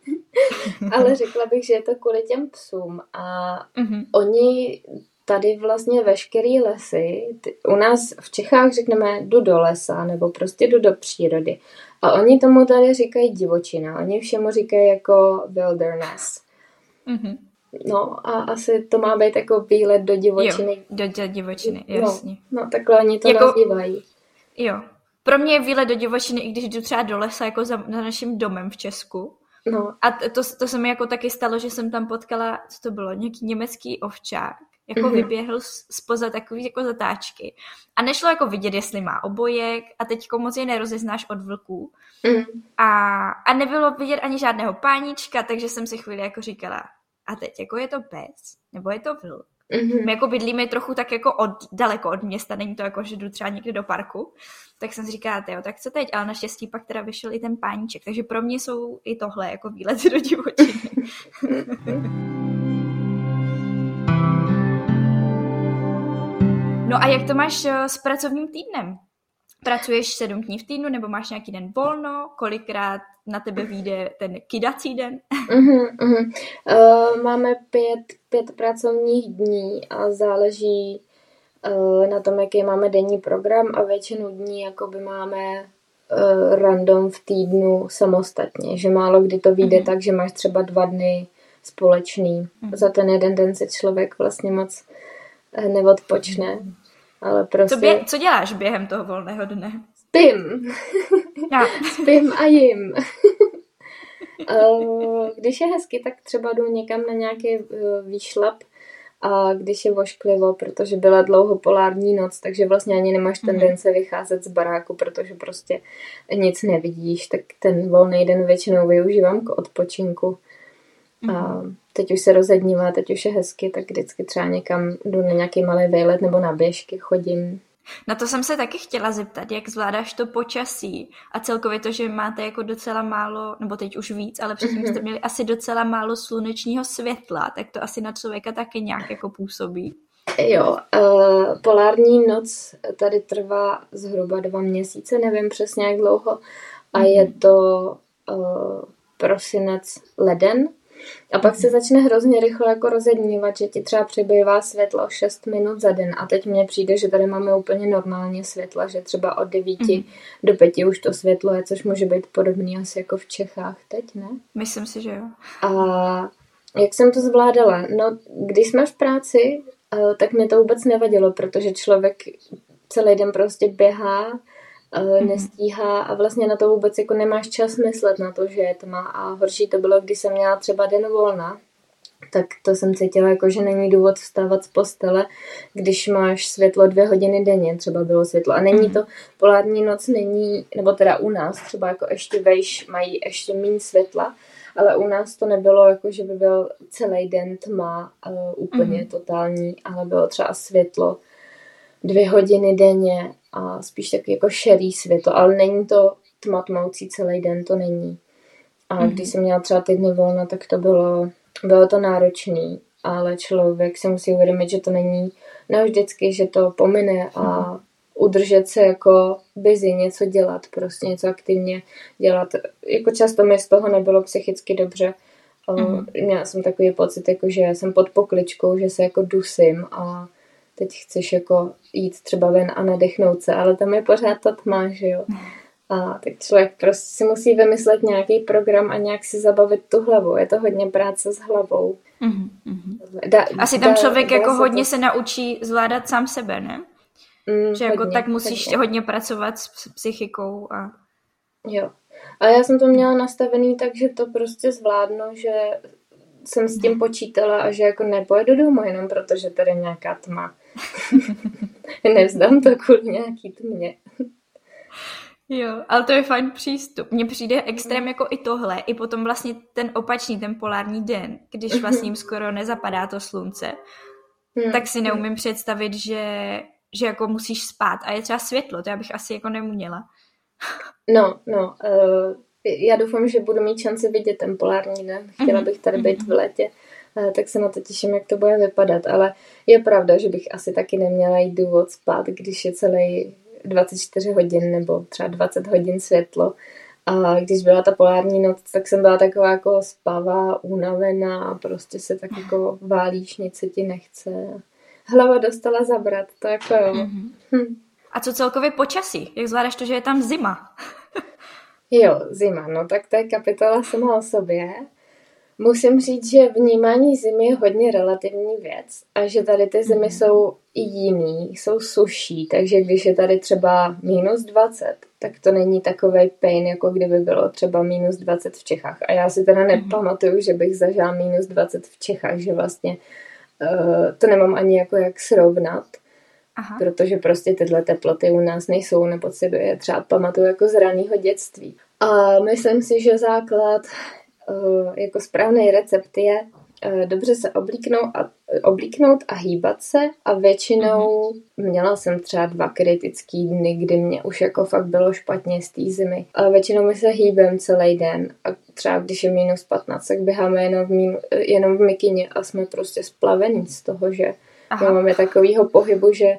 ale řekla bych, že je to kvůli těm psům a mm-hmm. oni tady vlastně veškerý lesy, ty, u nás v Čechách řekneme jdu do lesa nebo prostě jdu do přírody a oni tomu tady říkají divočina, oni všemu říkají jako wilderness. Mm-hmm. No a asi to má být jako výlet do divočiny. Jo, do, do divočiny, jasně. No, no takhle oni to jako, nazývají. Jo, pro mě je výlet do divočiny, i když jdu třeba do lesa jako za, za naším domem v Česku. No. A to, to se mi jako taky stalo, že jsem tam potkala, co to bylo, nějaký německý ovčák, jako mm-hmm. vyběhl spoza takový jako zatáčky. A nešlo jako vidět, jestli má obojek a teď moc je nerozeznáš od vlků. Mm. A, a nebylo vidět ani žádného pánička, takže jsem si chvíli jako říkala, a teď jako je to pes, nebo je to vlk? Mm-hmm. My jako bydlíme trochu tak jako od, daleko od města, není to jako, že jdu třeba někde do parku. Tak jsem si říkala, jo, tak co teď? Ale naštěstí pak teda vyšel i ten páníček, takže pro mě jsou i tohle jako výlety do divočiny. no a jak to máš eh, s pracovním týdnem? Pracuješ sedm dní v týdnu nebo máš nějaký den volno? Kolikrát na tebe vyjde ten kidací den? Uh-huh, uh-huh. Uh, máme pět, pět pracovních dní a záleží uh, na tom, jaký máme denní program a většinu dní jakoby máme uh, random v týdnu samostatně, že málo kdy to vyjde uh-huh. tak, že máš třeba dva dny společný. Uh-huh. Za ten jeden den se člověk vlastně moc neodpočne. Ale prostě... Co, bě- co děláš během toho volného dne? Spím. Já. Spím a jim. když je hezky, tak třeba jdu někam na nějaký eh, výšlap a když je vošklivo, protože byla dlouho polární noc, takže vlastně ani nemáš mhm. tendence vycházet z baráku, protože prostě nic nevidíš, tak ten volný den většinou využívám k odpočinku. A mhm. teď už se rozednívá, teď už je hezky, tak vždycky třeba někam jdu na nějaký malý vejlet nebo na běžky chodím. Na to jsem se taky chtěla zeptat, jak zvládáš to počasí a celkově to, že máte jako docela málo, nebo teď už víc, ale předtím jste mhm. měli asi docela málo slunečního světla, tak to asi na člověka taky nějak jako působí. Jo, uh, polární noc tady trvá zhruba dva měsíce, nevím přesně jak dlouho, a je mhm. to uh, prosinec, leden, a pak se začne hrozně rychle jako rozednívat, že ti třeba přibývá světlo 6 minut za den a teď mně přijde, že tady máme úplně normálně světla, že třeba od 9 mm. do 5 už to světlo je, což může být podobný asi jako v Čechách teď, ne? Myslím si, že jo. A jak jsem to zvládala? No, když jsme v práci, eh, tak mě to vůbec nevadilo, protože člověk celý den prostě běhá. Nestíhá a vlastně na to vůbec jako nemáš čas myslet na to, že je tma a horší to bylo, když jsem měla třeba den volna, tak to jsem cítila jako, že není důvod vstávat z postele, když máš světlo dvě hodiny denně, třeba bylo světlo. A není mhm. to, polární noc není, nebo teda u nás třeba jako ještě vejš mají ještě méně světla, ale u nás to nebylo jako, že by byl celý den tma uh, úplně mm. totální, ale bylo třeba světlo dvě hodiny denně a spíš taky jako šerý světlo, ale není to tma tmoucí celý den, to není. A mm-hmm. když jsem měla třeba týdny volna, tak to bylo, bylo to náročný, ale člověk si musí uvědomit, že to není navždycky, že to pomine a mm-hmm. udržet se jako busy, něco dělat, prostě něco aktivně dělat. Jako často mi z toho nebylo psychicky dobře. Mm-hmm. Měla jsem takový pocit, jako že jsem pod pokličkou, že se jako dusím a teď chceš jako jít třeba ven a nadechnout se, ale tam je pořád ta tma, že jo. A tak člověk prostě si musí vymyslet nějaký program a nějak si zabavit tu hlavu. Je to hodně práce s hlavou. Mm-hmm. Da, Asi tam člověk da, jako da hodně to... se naučí zvládat sám sebe, ne? Mm, že jako hodně, tak musíš hodně. hodně pracovat s psychikou a... Jo. Ale já jsem to měla nastavený tak, že to prostě zvládnu, že jsem s tím počítala a že jako nepojedu domů jenom protože tady je nějaká tma. Nevzdám to kvůli nějaký tmě. Jo, ale to je fajn přístup. Mně přijde extrém jako i tohle, i potom vlastně ten opačný, ten polární den, když vlastně jim skoro nezapadá to slunce, hmm. tak si neumím představit, že, že jako musíš spát a je třeba světlo, to já bych asi jako neměla. No, no, uh, já doufám, že budu mít šanci vidět ten polární den. Chtěla mhm, bych tady být v mhm. létě, uh, tak se na to těším, jak to bude vypadat, ale je pravda, že bych asi taky neměla jít důvod spát, když je celý 24 hodin nebo třeba 20 hodin světlo. A když byla ta polární noc, tak jsem byla taková jako spavá, unavená a prostě se tak jako válíš, nic se ti nechce. Hlava dostala zabrat, to jako jo. Mm-hmm. Hm. A co celkově počasí? Jak zvládáš to, že je tam zima? Jo, zima, no tak to je kapitola sama o sobě. Musím říct, že vnímání zimy je hodně relativní věc a že tady ty zimy mm. jsou i jiný, jsou suší, takže když je tady třeba minus 20, tak to není takový pain, jako kdyby bylo třeba minus 20 v Čechách. A já si teda mm. nepamatuju, že bych zažila minus 20 v Čechách, že vlastně uh, to nemám ani jako jak srovnat. Aha. protože prostě tyhle teploty u nás nejsou, nebo si je třeba pamatuju jako z raného dětství. A myslím si, že základ Eh, jako správný recept je eh, dobře se oblíknout a, oblíknout a hýbat se a většinou mm-hmm. měla jsem třeba dva kritický dny, kdy mě už jako fakt bylo špatně z té zimy. A většinou my se hýbem celý den a třeba když je minus 15, tak běháme jenom v, mínu, jenom v mikině a jsme prostě splavení z toho, že Aha. máme takovýho pohybu, že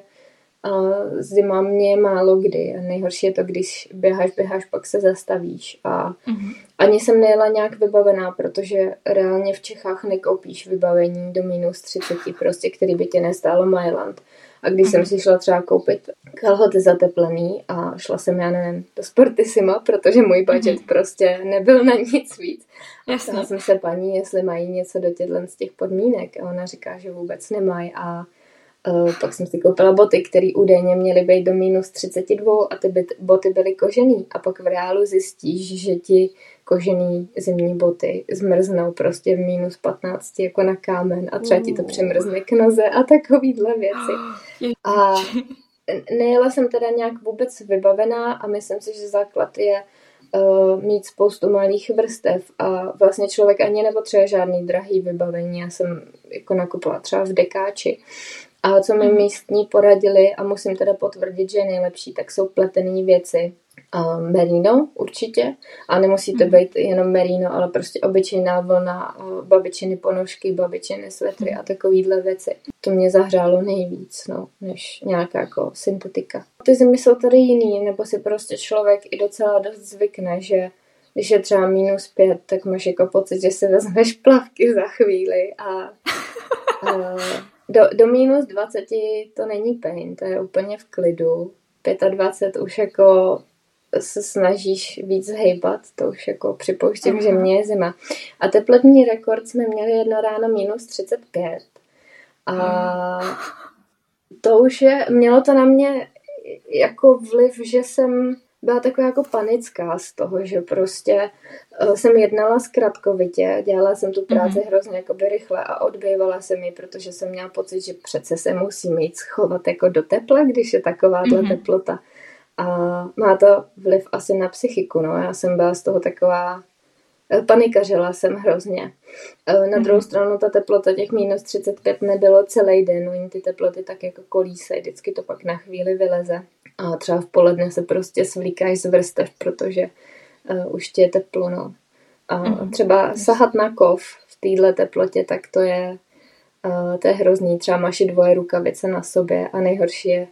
A zima mě málo kdy. A nejhorší je to, když běháš, běháš, pak se zastavíš. A mm-hmm. ani jsem nejela nějak vybavená, protože reálně v Čechách nekoupíš vybavení do minus 30, prostě, který by tě nestálo Mailand. A když jsem si šla třeba koupit kalhoty zateplený a šla jsem, já nevím, do Sportissima, protože můj budget mm-hmm. prostě nebyl na nic víc. Jasně. Ptala jsem se paní, jestli mají něco do těchto z těch podmínek a ona říká, že vůbec nemají a pak jsem si koupila boty, které údajně měly být do minus 32 a ty boty byly kožený. A pak v reálu zjistíš, že ti kožený zimní boty zmrznou prostě v minus 15 jako na kámen a třeba ti to přemrzne k noze a takovýhle věci. A nejela jsem teda nějak vůbec vybavená a myslím si, že základ je uh, mít spoustu malých vrstev a vlastně člověk ani nepotřebuje žádný drahý vybavení. Já jsem jako nakupovala třeba v dekáči. A co mi mhm. místní poradili, a musím teda potvrdit, že je nejlepší, tak jsou pletené věci uh, merino určitě a nemusí to mhm. být jenom merino, ale prostě obyčejná vlna, babičiny ponožky, babičiny svetry a takovýhle věci. To mě zahřálo nejvíc, no, než nějaká jako syntetika. Ty zimy jsou tady jiný, nebo si prostě člověk i docela dost zvykne, že když je třeba minus pět, tak máš jako pocit, že si vezmeš plavky za chvíli a, a do, do minus 20 to není pain, to je úplně v klidu. 25 už jako se snažíš víc hejbat, to už jako připouštím, uh-huh. že mě je zima. A teplotní rekord jsme měli jedno ráno minus 35. A to už je, mělo to na mě jako vliv, že jsem byla taková jako panická z toho, že prostě uh, jsem jednala zkratkovitě, dělala jsem tu práci mm-hmm. hrozně jakoby rychle a odbývala jsem ji, protože jsem měla pocit, že přece se musím jít schovat jako do tepla, když je takováhle mm-hmm. teplota. A má to vliv asi na psychiku, no. Já jsem byla z toho taková, eh, panikařila jsem hrozně. Eh, na druhou mm-hmm. stranu ta teplota těch minus 35 nebylo celý den, oni ty teploty tak jako kolísají, vždycky to pak na chvíli vyleze. A třeba v poledne se prostě svlíkáš z vrstev, protože uh, už ti je teplo, no. A mm-hmm. třeba sahat na kov v téhle teplotě, tak to je, uh, to je hrozný. Třeba máš i dvoje rukavice na sobě a nejhorší je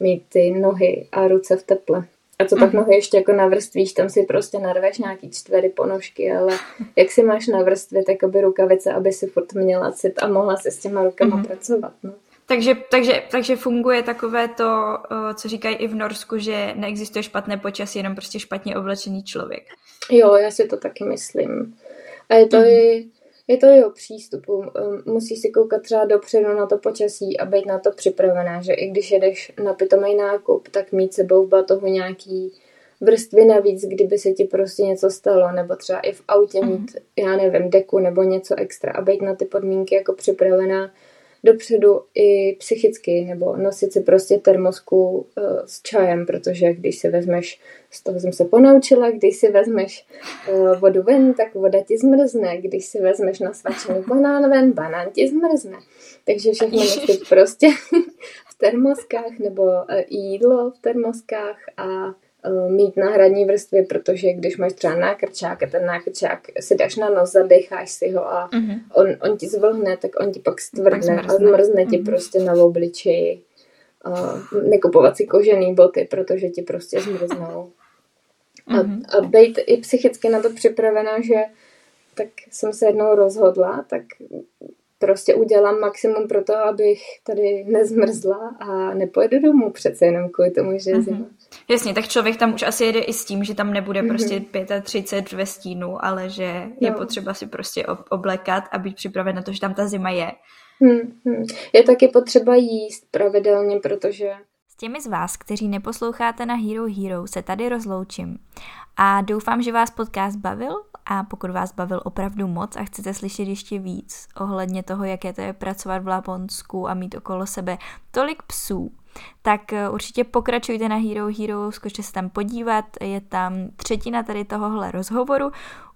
mít ty nohy a ruce v teple. A co pak mhm. nohy ještě jako navrstvíš, tam si prostě narveš nějaký čtvery ponožky, ale jak si máš navrstvět jakoby rukavice, aby si furt měla cit a mohla si s těma rukama mm-hmm. pracovat, no. Takže, takže, takže funguje takové to, co říkají i v Norsku, že neexistuje špatné počasí, jenom prostě špatně oblečený člověk. Jo, já si to taky myslím. A je to mm. i je to jeho přístupu. Musíš si koukat třeba dopředu na to počasí a být na to připravená, že i když jedeš na pitomý nákup, tak mít sebou v batohu nějaký vrstvy navíc, kdyby se ti prostě něco stalo, nebo třeba i v autě mít, mm. já nevím, deku nebo něco extra a být na ty podmínky jako připravená dopředu i psychicky, nebo nosit si prostě termosku uh, s čajem, protože když si vezmeš, z toho jsem se ponaučila, když si vezmeš uh, vodu ven, tak voda ti zmrzne, když si vezmeš na svačený banán ven, banán ti zmrzne. Takže všechno nosit prostě v termoskách, nebo uh, jídlo v termoskách a Eh, mít náhradní vrstvy, protože když máš třeba nákrčák a ten nákrčák si dáš na nos, zadecháš si ho a uh-huh. on, on ti zvlhne, tak on ti pak stvrdne a zmrzne ti uh-huh. prostě na obličeji. Uh, nekupovat si kožený boty, protože ti prostě zmrznou. A, uh-huh. a být i psychicky na to připravená, že tak jsem se jednou rozhodla, tak prostě udělám maximum pro to, abych tady nezmrzla a nepojedu domů přece jenom kvůli tomu, že je zima. Mm-hmm. Jasně, tak člověk tam už asi jede i s tím, že tam nebude mm-hmm. prostě 35 ve stínu, ale že no. je potřeba si prostě oblekat a být připraven na to, že tam ta zima je. Mm-hmm. Je taky potřeba jíst pravidelně, protože s těmi z vás, kteří neposloucháte na Hero Hero, se tady rozloučím. A doufám, že vás podcast bavil a pokud vás bavil opravdu moc a chcete slyšet ještě víc ohledně toho, jaké to je pracovat v Laponsku a mít okolo sebe tolik psů, tak eh, určitě pokračujte na Hero Hero, zkuste se tam podívat, je tam třetina tady tohohle rozhovoru,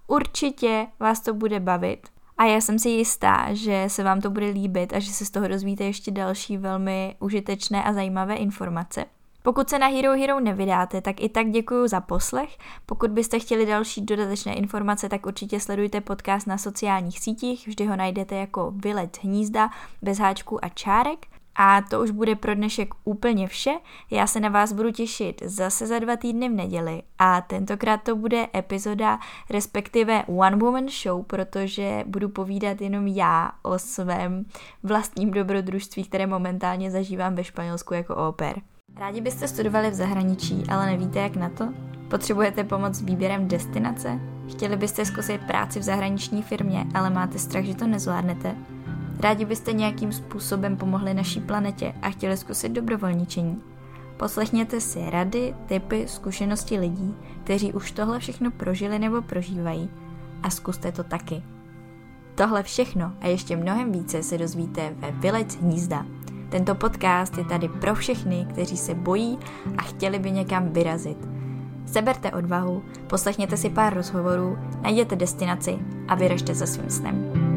určitě vás to bude bavit. A já jsem si jistá, že se vám to bude líbit a že se z toho dozvíte ještě další velmi užitečné a zajímavé informace. Pokud se na Hero Hero nevydáte, tak i tak děkuji za poslech. Pokud byste chtěli další dodatečné informace, tak určitě sledujte podcast na sociálních sítích, vždy ho najdete jako Vylet hnízda, bez háčků a čárek. A to už bude pro dnešek úplně vše. Já se na vás budu těšit zase za dva týdny v neděli a tentokrát to bude epizoda, respektive One Woman Show, protože budu povídat jenom já o svém vlastním dobrodružství, které momentálně zažívám ve Španělsku jako oper. Rádi byste studovali v zahraničí, ale nevíte jak na to? Potřebujete pomoc s výběrem destinace? Chtěli byste zkusit práci v zahraniční firmě, ale máte strach, že to nezvládnete? Rádi byste nějakým způsobem pomohli naší planetě a chtěli zkusit dobrovolničení? Poslechněte si rady, typy, zkušenosti lidí, kteří už tohle všechno prožili nebo prožívají a zkuste to taky. Tohle všechno a ještě mnohem více se dozvíte ve Vylec hnízda. Tento podcast je tady pro všechny, kteří se bojí a chtěli by někam vyrazit. Seberte odvahu, poslechněte si pár rozhovorů, najděte destinaci a vyražte za svým snem.